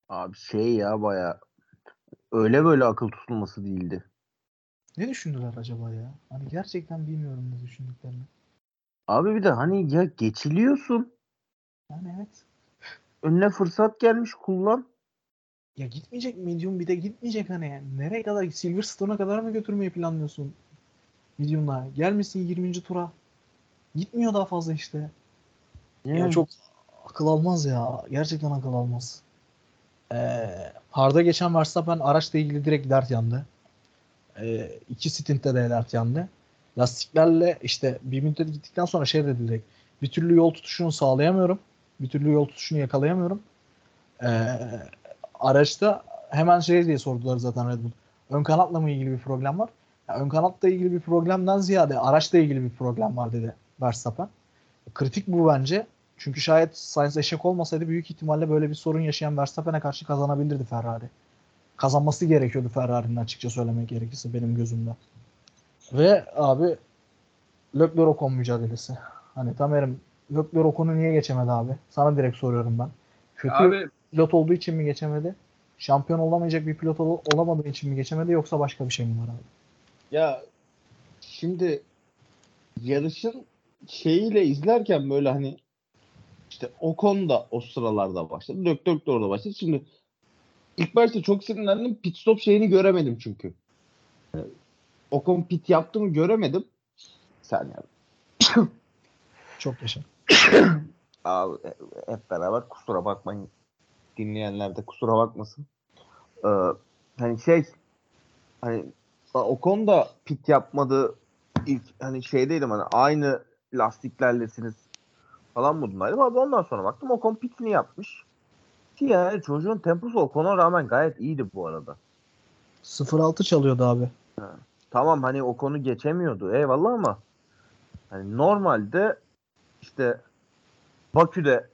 Abi şey ya baya öyle böyle akıl tutulması değildi. Ne düşündüler acaba ya? Hani gerçekten bilmiyorum ne düşündüklerini. Abi bir de hani ya geçiliyorsun. Yani evet. Önüne fırsat gelmiş kullan. Ya gitmeyecek medium bir de gitmeyecek hani. Nereye kadar? Silverstone'a kadar mı götürmeyi planlıyorsun? Medium'la. Gelmesin 20. tura. Gitmiyor daha fazla işte. Ya Yani çok akıl almaz ya. Gerçekten akıl almaz. Ee, Hard'a geçen Verstappen araçla ilgili direkt dert yandı. Ee, iki stintte de dert yandı. Lastiklerle işte bir müddet gittikten sonra şey dedi direkt. Bir türlü yol tutuşunu sağlayamıyorum. Bir türlü yol tutuşunu yakalayamıyorum. Ee, araçta hemen şey diye sordular zaten Red Bull. Ön kanatla mı ilgili bir problem var? Ya ön kanatla ilgili bir problemden ziyade araçla ilgili bir problem var dedi Verstappen. Kritik bu bence. Çünkü şayet Sainz eşek olmasaydı büyük ihtimalle böyle bir sorun yaşayan Verstappen'e karşı kazanabilirdi Ferrari. Kazanması gerekiyordu Ferrari'nin açıkça söylemek gerekirse benim gözümde. Ve abi Leclerc Ocon mücadelesi. Hani Tamer'im Leclerc Ocon'u niye geçemedi abi? Sana direkt soruyorum ben. Kötü abi pilot olduğu için mi geçemedi? Şampiyon olamayacak bir pilot ol- olamadığı için mi geçemedi yoksa başka bir şey mi var abi? ya şimdi yarışın şeyiyle izlerken böyle hani işte Ocon da o sıralarda başladı. Dök dök de orada başladı. Şimdi ilk başta çok sinirlendim. Pit stop şeyini göremedim çünkü. Ocon pit yaptı mı göremedim. Sen ya. Çok yaşa. Abi hep beraber kusura bakmayın. Dinleyenler de kusura bakmasın. Ee, hani şey hani Ocon da pit yapmadı ilk hani şeydeydim hani aynı lastiklerlesiniz falan modundaydım abi ondan sonra baktım Ocon pitini yapmış. Ki yani çocuğun temposu Ocon'a rağmen gayet iyiydi bu arada. 0-6 çalıyordu abi. Tamam hani Ocon'u geçemiyordu eyvallah ama hani normalde işte Bakü'de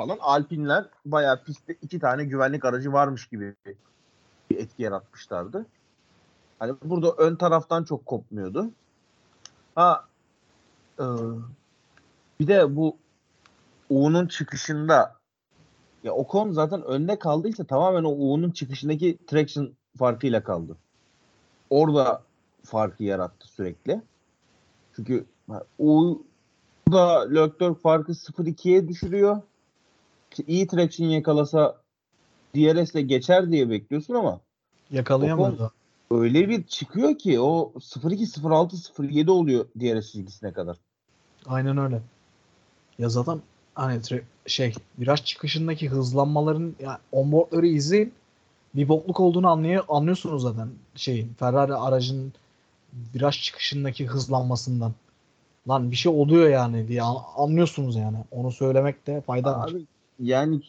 falan Alpinler bayağı pistte iki tane güvenlik aracı varmış gibi bir etki yaratmışlardı. Hani burada ön taraftan çok kopmuyordu. Ha e, bir de bu U'nun çıkışında ya Ocon zaten önde kaldıysa tamamen o U'nun çıkışındaki traction farkıyla kaldı. Orada farkı yarattı sürekli. Çünkü ha, U'da Leclerc farkı 0-2'ye düşürüyor. İyi traction yakalasa DRS'le geçer diye bekliyorsun ama Yakalayamadı. öyle bir çıkıyor ki o 0-2, 0-6, 0-7 oluyor DRS çizgisine kadar. Aynen öyle. Ya zaten hani şey viraj çıkışındaki hızlanmaların ya onboardları izleyin. Bir bokluk olduğunu anlıyor, anlıyorsunuz zaten şeyin Ferrari aracın viraj çıkışındaki hızlanmasından. Lan bir şey oluyor yani diye an- anlıyorsunuz yani. Onu söylemekte fayda var. Yani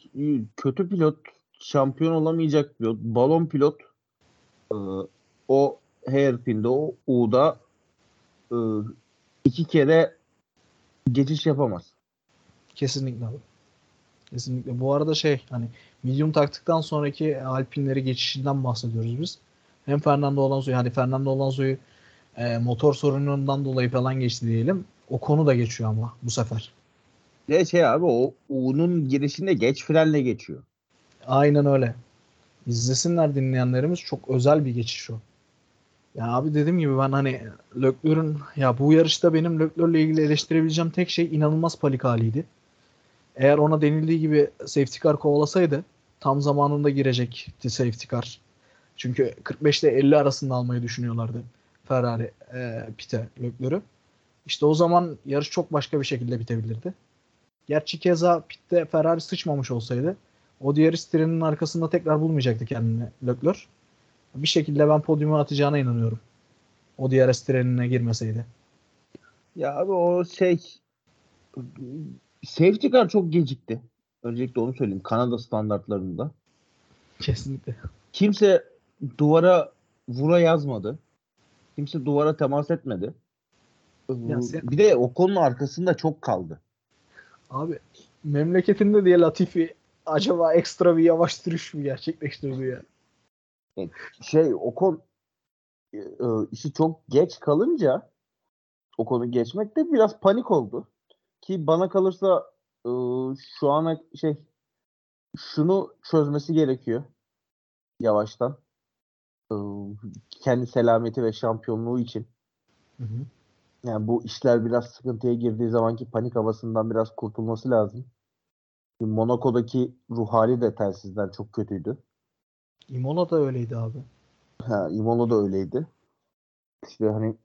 kötü pilot, şampiyon olamayacak pilot, balon pilot e, o hairpin'de, o U'da e, iki kere geçiş yapamaz. Kesinlikle. Kesinlikle. Bu arada şey hani medium taktıktan sonraki Alpinleri geçişinden bahsediyoruz biz. Hem Fernando Alonso'yu hani Fernando Alonso'yu e, motor sorunundan dolayı falan geçti diyelim. O konu da geçiyor ama bu sefer. Ve şey abi o U'nun girişinde geç frenle geçiyor. Aynen öyle. İzlesinler dinleyenlerimiz çok özel bir geçiş o. Ya abi dediğim gibi ben hani Leclerc'ün ya bu yarışta benim Leclerc'le ilgili eleştirebileceğim tek şey inanılmaz panik haliydi. Eğer ona denildiği gibi safety car kovalasaydı tam zamanında girecekti safety car. Çünkü 45 ile 50 arasında almayı düşünüyorlardı Ferrari e, pite Leclerc'ü. İşte o zaman yarış çok başka bir şekilde bitebilirdi. Gerçi keza pitte Ferrari sıçmamış olsaydı o diğer trenin arkasında tekrar bulmayacaktı kendini Leclerc. Bir şekilde ben podyuma atacağına inanıyorum. O diğer trenine girmeseydi. Ya abi o şey safety car çok gecikti. Öncelikle onu söyleyeyim. Kanada standartlarında. Kesinlikle. Kimse duvara vura yazmadı. Kimse duvara temas etmedi. Ya sen- Bir de o konunun arkasında çok kaldı. Abi memleketinde diye Latifi acaba ekstra bir yavaş sürüş mü gerçekleştirdi ya? Şey o konu e, e, işi çok geç kalınca o konu geçmekte biraz panik oldu. Ki bana kalırsa e, şu ana şey şunu çözmesi gerekiyor yavaştan. E, kendi selameti ve şampiyonluğu için. Hı hı. Yani bu işler biraz sıkıntıya girdiği zamanki panik havasından biraz kurtulması lazım. Monaco'daki ruh hali de telsizden çok kötüydü. Imola da öyleydi abi. Ha, Imola da öyleydi. İşte hani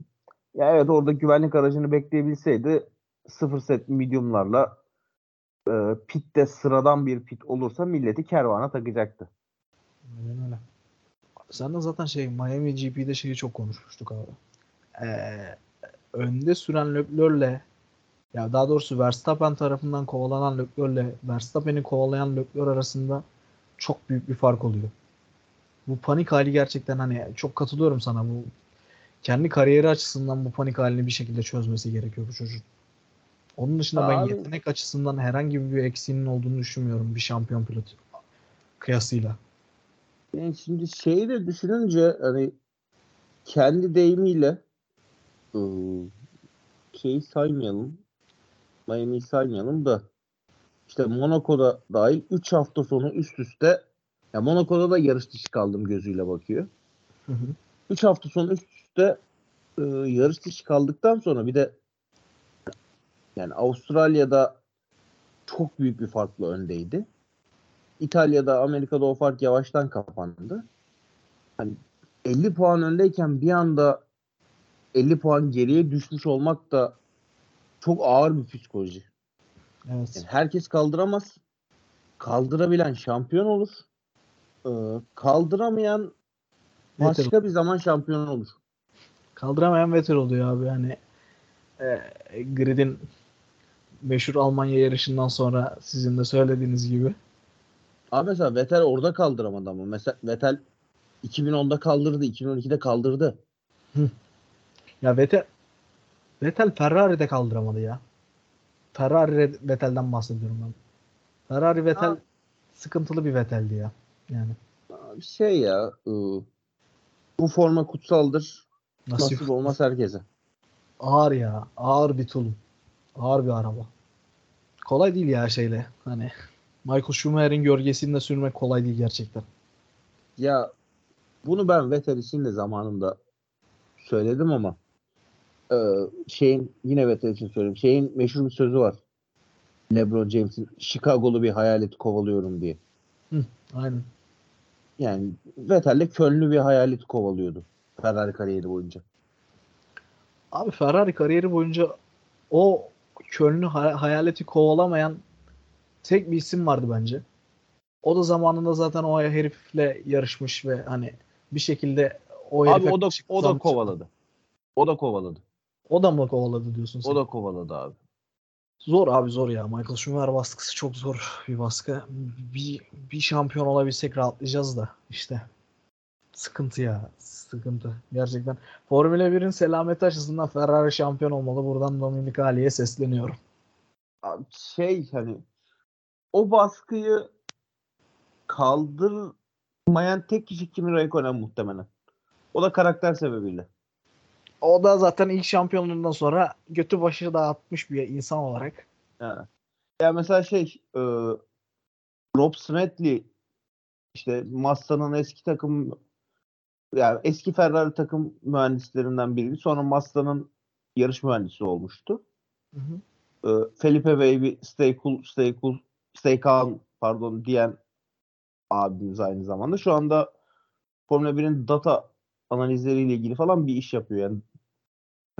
ya evet orada güvenlik aracını bekleyebilseydi sıfır set mediumlarla e, pitte sıradan bir pit olursa milleti kervana takacaktı. Aynen öyle. Sen de zaten şey Miami GP'de şeyi çok konuşmuştuk abi. Ee, önde süren Leclerc'le ya daha doğrusu Verstappen tarafından kovalanan Leclerc'le Verstappen'i kovalayan Leclerc arasında çok büyük bir fark oluyor. Bu panik hali gerçekten hani çok katılıyorum sana bu kendi kariyeri açısından bu panik halini bir şekilde çözmesi gerekiyor bu çocuğun. Onun dışında ben Abi- yetenek açısından herhangi bir eksiğinin olduğunu düşünmüyorum bir şampiyon pilot kıyasıyla. Yani şimdi şeyi de düşününce hani kendi deyimiyle şeyi saymayalım. Miami'yi saymayalım da işte Monaco'da dahil 3 hafta sonu üst üste ya Monaco'da da yarış dışı kaldım gözüyle bakıyor. Hı hı. 3 hafta sonu üst üste e, yarış dışı kaldıktan sonra bir de yani Avustralya'da çok büyük bir farkla öndeydi. İtalya'da, Amerika'da o fark yavaştan kapandı. Hani 50 puan öndeyken bir anda 50 puan geriye düşmüş olmak da çok ağır bir psikoloji. Evet. Yani herkes kaldıramaz. Kaldırabilen şampiyon olur. Ee, kaldıramayan başka bir zaman şampiyon olur. Kaldıramayan Vettel oluyor abi. Hani e, Grid'in meşhur Almanya yarışından sonra sizin de söylediğiniz gibi. Abi mesela Vettel orada kaldıramadı ama. Mesela Vettel 2010'da kaldırdı, 2012'de kaldırdı. Ya Vettel Vettel Ferrari'de kaldıramadı ya. Ferrari Vettel'den bahsediyorum ben. Ferrari Vettel Abi- sıkıntılı bir Vettel'di ya. Yani Şey ya, ıı, bu forma kutsaldır. nasip, Nasip olmaz herkese. ağır ya. Ağır bir tulum. Ağır bir araba. Kolay değil ya şeyle. Hani Michael Schumacher'in gölgesinde sürmek kolay değil gerçekten. Ya bunu ben Vettel için de zamanında söyledim ama e, şeyin yine Vettel için söyleyeyim. Şeyin meşhur bir sözü var. LeBron James'in Chicago'lu bir hayaleti kovalıyorum diye. Aynen. Yani Vettel de Köln'lü bir hayaleti kovalıyordu. Ferrari kariyeri boyunca. Abi Ferrari kariyeri boyunca o Köln'ü hay- hayaleti kovalamayan tek bir isim vardı bence. O da zamanında zaten o herifle yarışmış ve hani bir şekilde o Abi o da o da kovaladı. O da kovaladı. O da mı kovaladı diyorsun sen? O da kovaladı abi. Zor abi zor ya. Michael Schumacher baskısı çok zor bir baskı. Bir, bir şampiyon olabilsek rahatlayacağız da işte. Sıkıntı ya. Sıkıntı. Gerçekten. Formula 1'in selameti açısından Ferrari şampiyon olmalı. Buradan Dominik Ali'ye sesleniyorum. Abi şey hani o baskıyı kaldırmayan tek kişi Kimi Raikkonen muhtemelen. O da karakter sebebiyle. O da zaten ilk şampiyonluğundan sonra götü başı dağıtmış bir insan olarak. Ya, ya mesela şey e, Rob Smedley işte Massa'nın eski takım yani eski Ferrari takım mühendislerinden biriydi. Sonra Massa'nın yarış mühendisi olmuştu. Hı hı. E, Felipe Baby stay cool, stay cool, stay calm pardon diyen abimiz aynı zamanda. Şu anda Formula 1'in data analizleriyle ilgili falan bir iş yapıyor. Yani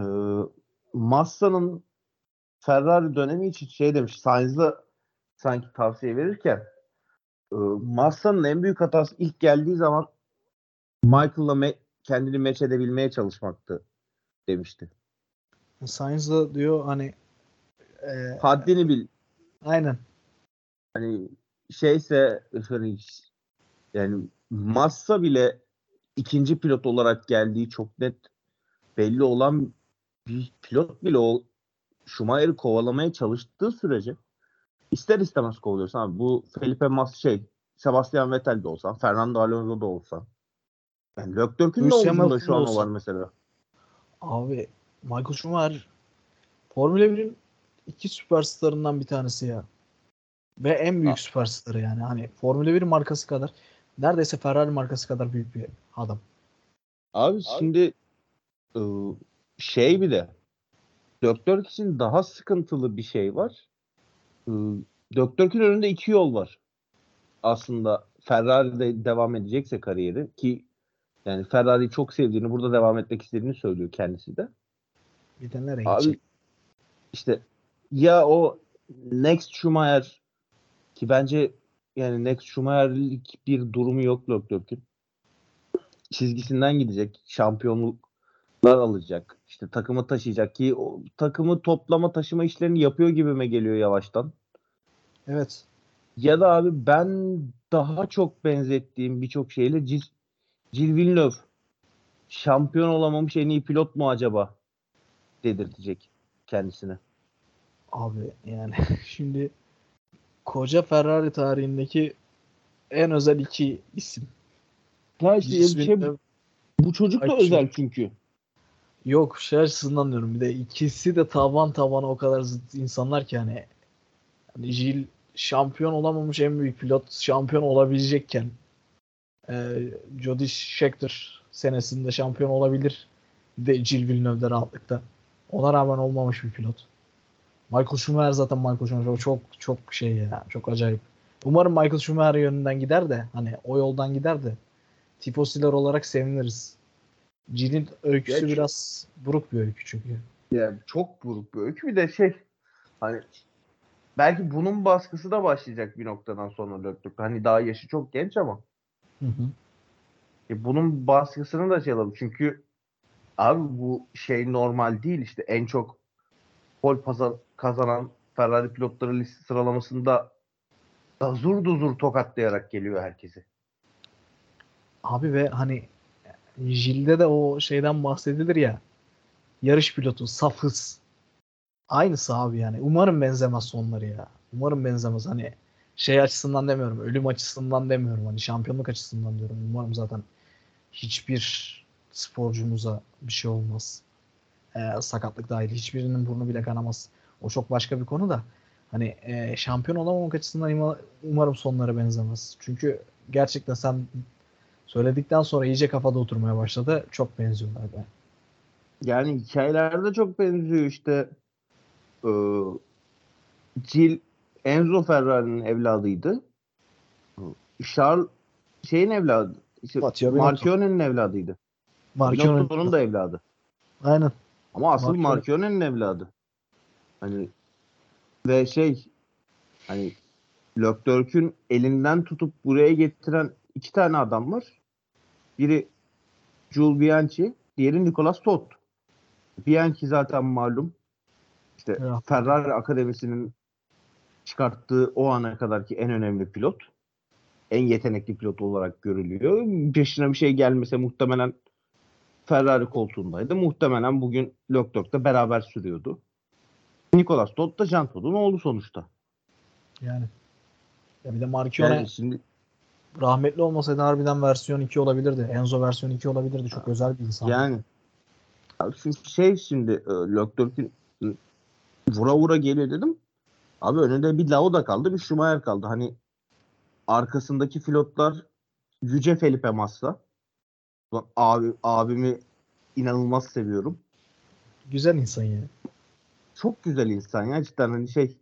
e, Massa'nın Ferrari dönemi için şey demiş Sainz'la sanki tavsiye verirken e, Massa'nın en büyük hatası ilk geldiği zaman Michael'la me- kendini meç edebilmeye çalışmaktı demişti. Sainz da diyor hani e, Haddini bil. aynen. Hani şeyse hani yani Massa bile ikinci pilot olarak geldiği çok net belli olan bir pilot bile o Schumacher'i kovalamaya çalıştığı sürece ister istemez kovalıyorsun abi. Bu Felipe Massa şey Sebastian Vettel de olsan, Fernando Alonso da olsan. Yani Leclerc'ün de Hamilton şu an o olsa. var mesela. Abi Michael Schumacher Formula 1'in iki süperstarından bir tanesi ya. Ve en büyük Ha. süperstarı yani. Hani Formula 1 markası kadar neredeyse Ferrari markası kadar büyük bir adam. Abi, şimdi ıı, şey bir de Leclerc için daha sıkıntılı bir şey var. Iı, Leclerc'in önünde iki yol var. Aslında Ferrari'de devam edecekse kariyeri ki yani Ferrari'yi çok sevdiğini, burada devam etmek istediğini söylüyor kendisi de. Bir de nereye Abi gidecek? işte ya o Next Schumacher ki bence yani Next Schumacher'lik bir durumu yok Leclerc'in. Çizgisinden gidecek. Şampiyonluklar alacak. İşte takımı taşıyacak ki o takımı toplama taşıma işlerini yapıyor gibime geliyor yavaştan. Evet. Ya da abi ben daha çok benzettiğim birçok şeyle Gilles, Gilles Villeneuve şampiyon olamamış en iyi pilot mu acaba dedirtecek kendisine. Abi yani şimdi koca Ferrari tarihindeki en özel iki isim. Ya işte şey, Villeneuve- bu çocuk da Ay, özel çünkü. Yok şey açısından diyorum bir de ikisi de taban tabana o kadar zıt insanlar ki hani, hani Gilles şampiyon olamamış en büyük pilot şampiyon olabilecekken e, Jody Scheckter senesinde şampiyon olabilir de Gilles Villeneuve'de rahatlıkla. Ona rağmen olmamış bir pilot. Michael Schumacher zaten Michael Schumacher çok çok şey ya çok acayip. Umarım Michael Schumacher yönünden gider de hani o yoldan gider de tifosiler olarak seviniriz. Giles'in öyküsü Ya, biraz buruk bir öykü çünkü. Yani çok buruk bir öykü. Bir de şey hani belki bunun baskısı da başlayacak bir noktadan sonra Leclerc. Hani daha yaşı çok genç ama Hı hı. e, bunun baskısını da şey alalım. Çünkü abi bu şey normal değil işte en çok pol pazar kazanan Ferrari pilotları liste sıralamasında dazur duzur tokatlayarak geliyor herkesi. Abi ve hani Jil'de de o şeyden bahsedilir ya. Yarış pilotu, saf hız. Aynısı abi yani. Umarım benzemez sonları ya. Umarım benzemez. Hani şey açısından demiyorum. Ölüm açısından demiyorum. Hani şampiyonluk açısından diyorum. Umarım zaten hiçbir sporcumuza bir şey olmaz. Ee, sakatlık dahil. Hiçbirinin burnu bile kanamaz. O çok başka bir konu da. Hani e, şampiyon olamamak açısından umarım sonları benzemez. Çünkü gerçekten sen söyledikten sonra iyice kafada oturmaya başladı. Çok benziyorlar be. Yani hikayelerde çok benziyor işte. Ee, Jill Enzo Ferrari'nin evladıydı. Charles şeyin evladı. İşte. Marchione'nin evladıydı. Binotto'nun da evladı. Aynen. Ama asıl Marchione- Marchione'nin evladı. Hani ve şey hani Leclerc'ün elinden tutup buraya getiren iki tane adam var. Biri Jules Bianchi, diğeri Nicolas Todt. Bianchi zaten malum. İşte Ya. Ferrari Akademisi'nin çıkarttığı o ana kadarki en önemli pilot. En yetenekli pilot olarak görülüyor. Peşine bir şey gelmese muhtemelen Ferrari koltuğundaydı. Muhtemelen bugün Leclerc'le beraber sürüyordu. Nicolas Todt da Jean Todt'un oğlu sonuçta. Yani. Ya bir de Marchione Yani şimdi rahmetli olmasaydı harbiden versiyon 2 olabilirdi. Enzo versiyon 2 olabilirdi. Çok özel bir insan. yani çünkü şey şimdi e, Leclerc'in vura vura geliyor dedim. Abi önünde bir Lauda kaldı, bir Schumacher kaldı. Hani arkasındaki pilotlar Yüce Felipe Massa. Ulan Abi, abimi inanılmaz seviyorum. Güzel insan yani. Çok güzel insan ya cidden hani şey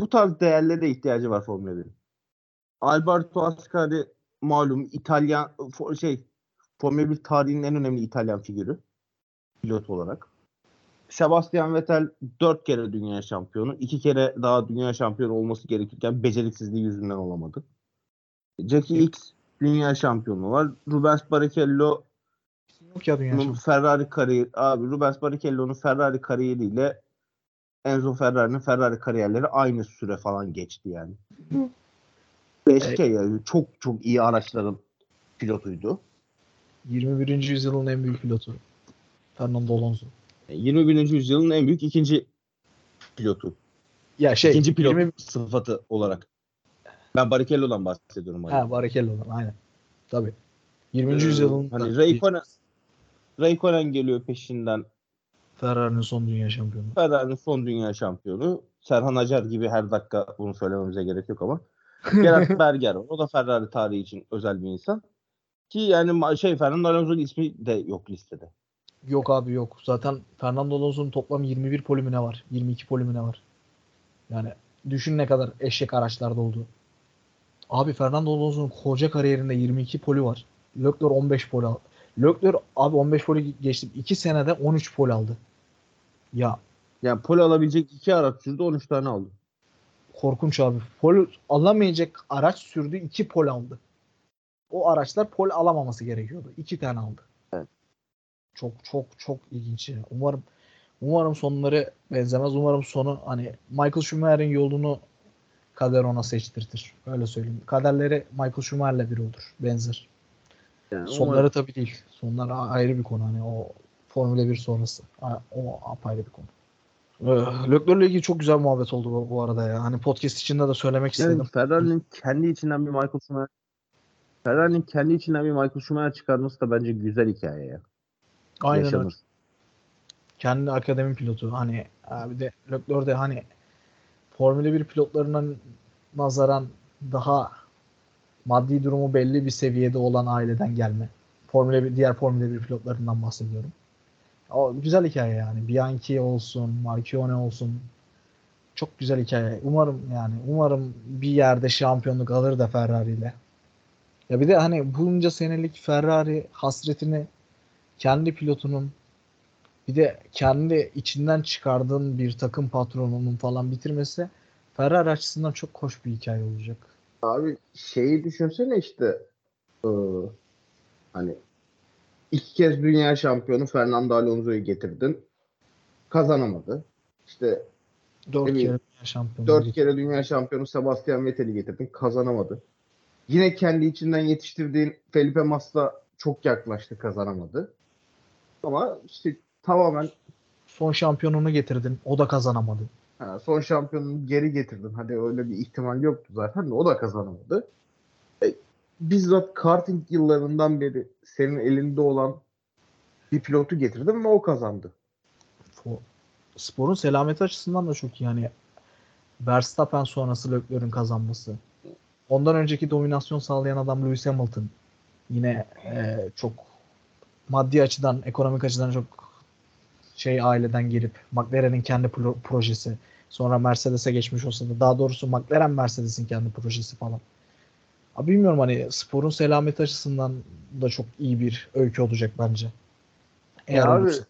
bu tarz değerlere ihtiyacı var Formula 1'in. Alberto Ascari malum İtalyan şey Formula 1 tarihinin en önemli İtalyan figürü pilot olarak. Sebastian Vettel 4 kere dünya şampiyonu. 2 kere daha dünya şampiyonu olması gerekirken beceriksizliği yüzünden olamadı. Jackie X dünya şampiyonu var. Rubens Barrichello Yok ya dünya. Ferrari kariyeri abi Rubens Barrichello'nun Ferrari kariyeriyle Enzo Ferrari'nin Ferrari kariyerleri aynı süre falan geçti yani. Ve şey yani çok çok iyi araçların pilotuydu. 21. yüzyılın en büyük pilotu. Fernando Alonso. 21. yüzyılın en büyük ikinci pilotu. Ya şey ikinci pilot 20 sıfatı olarak. Ben Barrichello'dan bahsediyorum. Hani. Ha Barrichello'dan aynen. Tabii. 20. Ee, yüzyılın hani Raikkonen, Raikkonen geliyor peşinden. Ferrari'nin son dünya şampiyonu. Ferrari'nin son dünya şampiyonu. Serhan Acar gibi her dakika bunu söylememize gerek yok ama. Gerard Berger var. O da Ferrari tarihi için özel bir insan. Ki yani şey Fernando Alonso'nun ismi de yok listede. Yok abi yok. Zaten Fernando Alonso'nun toplam 21 polümüne var. 22 polümüne var. Yani düşün ne kadar eşek araçlarda oldu. Abi Fernando Alonso'nun koca kariyerinde 22 poli var. Leclerc 15 poli aldı. Leclerc abi 15 poli geçti. 2 senede 13 poli aldı. Ya Yani pole alabilecek iki araç sürdü 13 tane aldı. Korkunç abi. Pol alamayacak araç sürdü 2 pol aldı. O araçlar pol alamaması gerekiyordu. 2 tane aldı. Evet. Çok çok çok ilginç. Umarım umarım sonları benzemez. Umarım sonu hani Michael Schumacher'in yolunu kader ona seçtirtir. Öyle söyleyeyim. Kaderleri Michael Schumacher'le biri olur. Benzer. Yani Sonları tabii değil. Sonlar ayrı bir konu. Hani o Formula 1 sonrası. O apayrı bir konu. Ee, Leclerc'le ilgili çok güzel muhabbet oldu bu, bu arada ya. Hani podcast içinde de söylemek istedim. Yani Ferrari'nin kendi içinden bir Michael Schumacher Ferrari'nin kendi içinden bir Michael Schumacher çıkarması da bence güzel hikaye ya. Aynen öyle. Kendi akademi pilotu hani abi de Leclerc de hani Formula 1 pilotlarına nazaran daha maddi durumu belli bir seviyede olan aileden gelme. Formula 1, diğer Formula 1 pilotlarından bahsediyorum. O güzel hikaye yani. Bianchi olsun, Marchione olsun. Çok güzel hikaye. Umarım yani umarım bir yerde şampiyonluk alır da Ferrari ile. Ya bir de hani bunca senelik Ferrari hasretini kendi pilotunun bir de kendi içinden çıkardığın bir takım patronunun falan bitirmesi Ferrari açısından çok hoş bir hikaye olacak. Abi şeyi düşünsene işte eee, hani iki kez dünya şampiyonu Fernando Alonso'yu getirdin. Kazanamadı. İşte Dört kere dünya şampiyonu. dört kere dünya şampiyonu Sebastian Vettel'i getirdin. Kazanamadı. Yine kendi içinden yetiştirdiğin Felipe Massa çok yaklaştı kazanamadı. Ama işte tamamen Son şampiyonunu getirdin. O da kazanamadı. Ha, son şampiyonunu geri getirdin. Hadi öyle bir ihtimal yoktu zaten. O da kazanamadı. E, bizzat karting yıllarından beri senin elinde olan bir pilotu getirdin ve o kazandı. Sporun selameti açısından da çok iyi. Yani Verstappen sonrası Leclerc'in kazanması. Ondan önceki dominasyon sağlayan adam Lewis Hamilton. Yine e, çok maddi açıdan, ekonomik açıdan çok şey aileden gelip McLaren'in kendi pro- projesi. Sonra Mercedes'e geçmiş olsa da daha doğrusu McLaren Mercedes'in kendi projesi falan. Abi bilmiyorum hani sporun selameti açısından da çok iyi bir öykü olacak bence. Eğer Ya abi, olursa.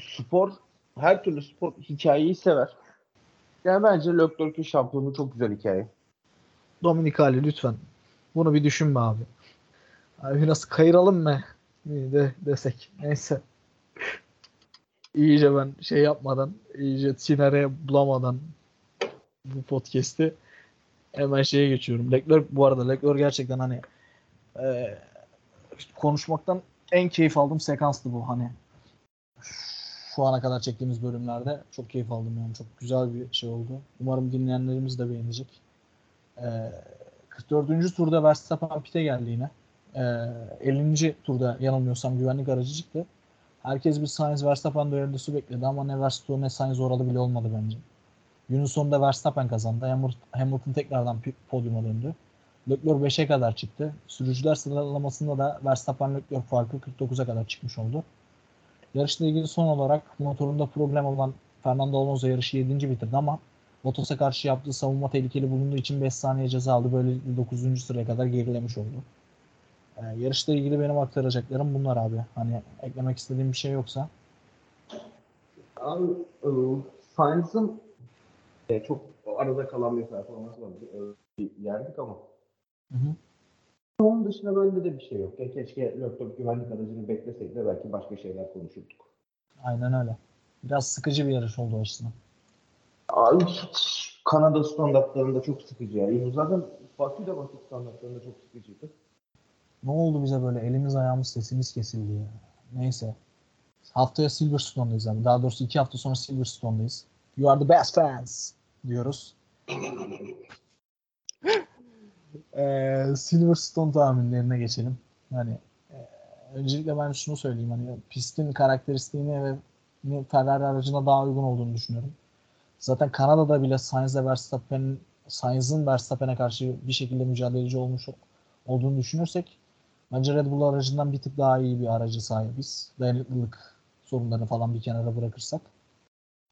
spor her türlü spor hikayeyi sever. Yani bence Leclerc'in şampiyonluğu çok güzel hikaye. Dominikali lütfen. Bunu bir düşünme abi. Abi biraz kayıralım mı? De desek. Neyse. İyice ben şey yapmadan, iyice sinere bulamadan bu podcast'i hemen şeye geçiyorum. Leclerc bu arada Leclerc gerçekten hani e, konuşmaktan en keyif aldığım sekanstı bu hani. şu ana kadar çektiğimiz bölümlerde. Çok keyif aldım yani. Çok güzel bir şey oldu. Umarım dinleyenlerimiz de beğenecek. Ee, 44. turda Verstappen pite geldi yine. Ee, 50. turda yanılmıyorsam güvenlik aracı çıktı. Herkes bir Sainz Verstappen düellosu bekledi ama ne Verstappen ne Sainz oralı bile olmadı bence. Günün sonunda Verstappen kazandı. Hamilton, tekrardan podyuma döndü. Leclerc 5'e kadar çıktı. Sürücüler sıralamasında da Verstappen Leclerc farkı 49'a kadar çıkmış oldu. Yarışla ilgili son olarak motorunda problem olan Fernando Alonso yarışı 7. bitirdi ama Bottas'a karşı yaptığı savunma tehlikeli bulunduğu için 5 saniye ceza aldı. Böylelikle 9. sıraya kadar gerilemiş oldu. Ee, yarışla ilgili benim aktaracaklarım bunlar abi. Hani eklemek istediğim bir şey yoksa. Abi e, Sainz'ın e, çok arada kalan bir performansı var. E, yerdik ama Hı hı. onun dışında bende de bir şey yok. Ya keşke Leclerc güvenlik aracını bekleseydi de belki başka şeyler konuşurduk. Aynen öyle. Biraz sıkıcı bir yarış oldu o açısından. Abi hiç Kanada standartlarında çok sıkıcı ya. Zaten Bakü de Bakü standartlarında çok sıkıcıydı. Ne oldu bize böyle elimiz ayağımız sesimiz kesildi ya. Neyse. Haftaya Silverstone'dayız abi. Daha doğrusu iki hafta sonra Silverstone'dayız. You are the best fans diyoruz. Ee, Silverstone tahminlerine geçelim. Hani e, öncelikle ben şunu söyleyeyim hani pistin karakteristiğine ve Ferrari aracına daha uygun olduğunu düşünüyorum. Zaten Kanada'da bile Sainz'le Verstappen Sainz'ın Verstappen'e karşı bir şekilde mücadeleci olmuş olduğunu düşünürsek bence Red Bull aracından bir tık daha iyi bir aracı sahibiz. Dayanıklılık sorunlarını falan bir kenara bırakırsak.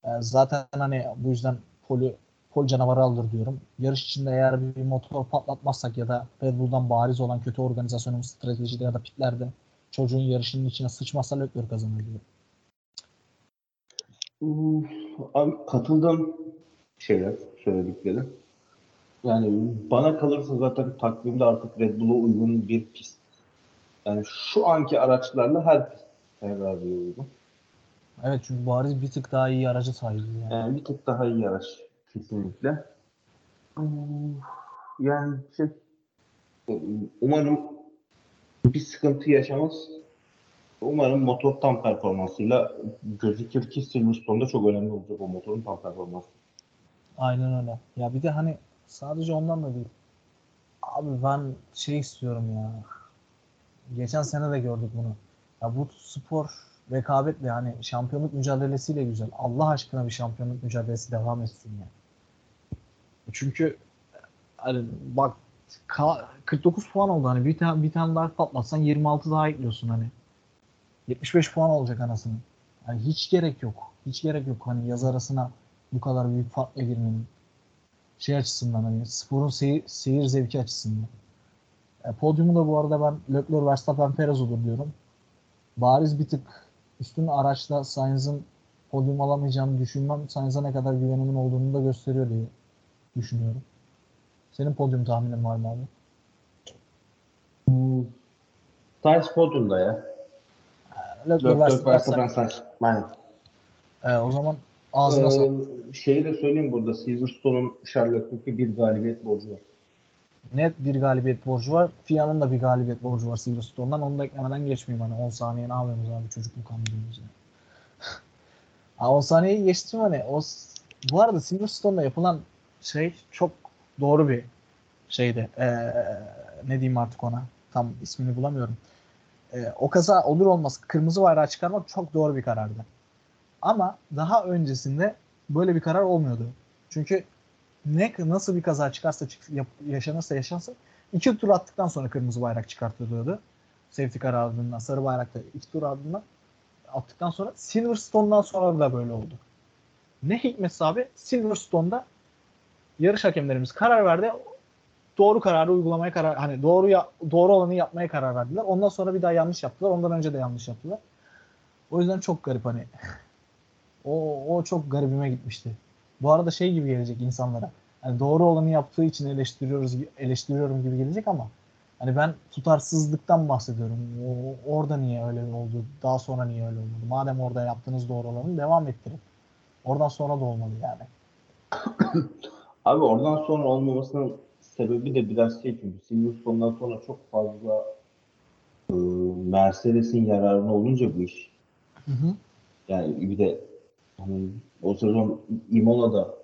Ee, zaten hani bu yüzden poli, pol canavarı alır diyorum. Yarış içinde eğer bir motor patlatmazsak ya da Red Bull'dan bariz olan kötü organizasyonumuz stratejide ya da pitlerde çocuğun yarışının içine sıçmazsa Leclerc kazanır diyorum. Uf, Abi katıldım şeyler söyledikleri. Yani bana kalırsa zaten takvimde artık Red Bull'a uygun bir pist. Yani şu anki araçlarla her pist Ferrari'ye uygun. Evet çünkü bariz bir tık daha iyi aracı sahibiz yani. Yani bir tık daha iyi araç kesinlikle. Yani şey umarım bir sıkıntı yaşamaz. Umarım motor tam performansıyla gözükür ki Silverstone'da çok önemli olacak o motorun tam performansı. Aynen öyle. Ya bir de hani sadece ondan da değil. Abi ben şey istiyorum ya. Geçen sene de gördük bunu. Ya bu spor rekabetle yani şampiyonluk mücadelesiyle güzel. Allah aşkına bir şampiyonluk mücadelesi devam etsin ya. Çünkü hani bak ka- 49 puan oldu hani bir tane bir tane daha patlatsan 26 daha ekliyorsun hani. 75 puan olacak anasını. Yani hiç gerek yok. Hiç gerek yok hani yaz arasına bu kadar büyük farkla girmenin şey açısından hani sporun seyir, seyir zevki açısından. E, podyumu da bu arada ben Leclerc, Verstappen, Perez olur diyorum. Bariz bir tık üstün araçla Sainz'ın podyum alamayacağını düşünmem. Sainz'a ne kadar güvenimin olduğunu da gösteriyor diye düşünüyorum. Senin podyum tahminin var mı abi? Sainz podyumda ya. Leclerc, Verstappen, Sainz. Aynen. E, o zaman ağzına. Ee, şeyi de söyleyeyim burada. Silverstone'un Leclerc'e bir galibiyet borcu var. net bir galibiyet borcu var. FIA'nın da bir galibiyet borcu var Silverstone'dan. Onu da eklemeden geçmeyeyim. Hani 10 saniye ne yapıyorsunuz abi çocukluk anlıyorsunuz ya. ha, 10 saniyeyi geçtim hani. O, bu arada Silverstone'da yapılan şey çok doğru bir şeydi. Ee, ne diyeyim artık ona? Tam ismini bulamıyorum. Ee, o kaza olur olmaz kırmızı bayrağı çıkarmak çok doğru bir karardı. Ama daha öncesinde böyle bir karar olmuyordu. Çünkü ne nasıl bir kaza çıkarsa çık, yaşanırsa yaşansın iki tur attıktan sonra kırmızı bayrak çıkartılıyordu. Safety car ardından sarı bayrakta iki tur ardından attıktan sonra Silverstone'dan sonra da böyle oldu. Ne hikmetse abi Silverstone'da yarış hakemlerimiz karar verdi. Doğru kararı uygulamaya karar hani doğru ya, doğru olanı yapmaya karar verdiler. Ondan sonra bir daha yanlış yaptılar. Ondan önce de yanlış yaptılar. O yüzden çok garip hani. O, o çok garibime gitmişti. Bu arada şey gibi gelecek insanlara. Hani doğru olanı yaptığı için eleştiriyoruz eleştiriyorum gibi gelecek ama hani ben tutarsızlıktan bahsediyorum. O, orada niye öyle oldu? Daha sonra niye öyle olmadı? Madem orada yaptığınız doğru olanı devam ettirin. Oradan sonra da olmalı yani. Abi oradan sonra olmamasının sebebi de biraz şey çünkü Silverstone'dan sonra çok fazla e, Mercedes'in yararına olunca bu iş. Hı hı. Yani bir de hani o sezon Imola'da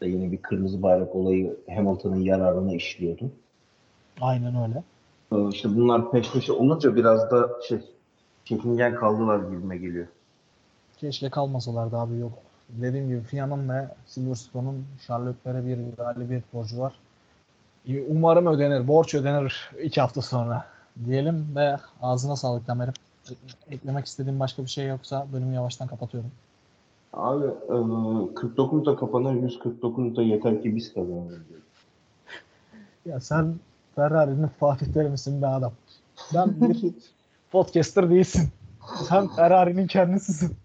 da yine bir kırmızı bayrak olayı Hamilton'ın yararına işliyordu. Aynen öyle. Ee, İşte bunlar peş peşe olunca biraz da şey çekingen kaldılar gibime geliyor. Keşke kalmasalardı abi yok. Dediğim gibi Fia'nın ve Silverstone'un Charlotte'lere bir galibiyet borcu var. Umarım ödenir. Borç ödenir iki hafta sonra. Diyelim ve ağzına sağlık Tamer'im. Eklemek istediğim başka bir şey yoksa bölümü yavaştan kapatıyorum. Abi e, 49 da kapanır 149 da yeter ki biz kazanalım. Ya sen Ferrari'nin Fatih Terim'isin be adam. Ben bir podcaster değilsin. Sen Ferrari'nin kendisisin.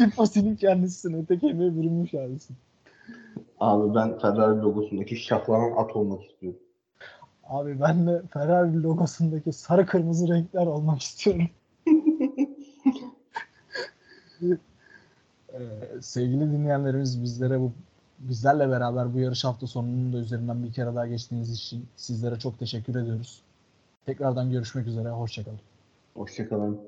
Tifosi'nin kendisisin. Öteki emeğe bürünmüş abisin. Abi ben Ferrari logosundaki şahlanan at olmak istiyorum. Abi ben de Ferrari logosundaki sarı kırmızı renkler olmak istiyorum. Ee, sevgili dinleyenlerimiz bizlere bu bizlerle beraber bu yarış hafta sonunun da üzerinden bir kere daha geçtiğiniz için sizlere çok teşekkür ediyoruz. Tekrardan görüşmek üzere. Hoşçakalın. Hoşçakalın.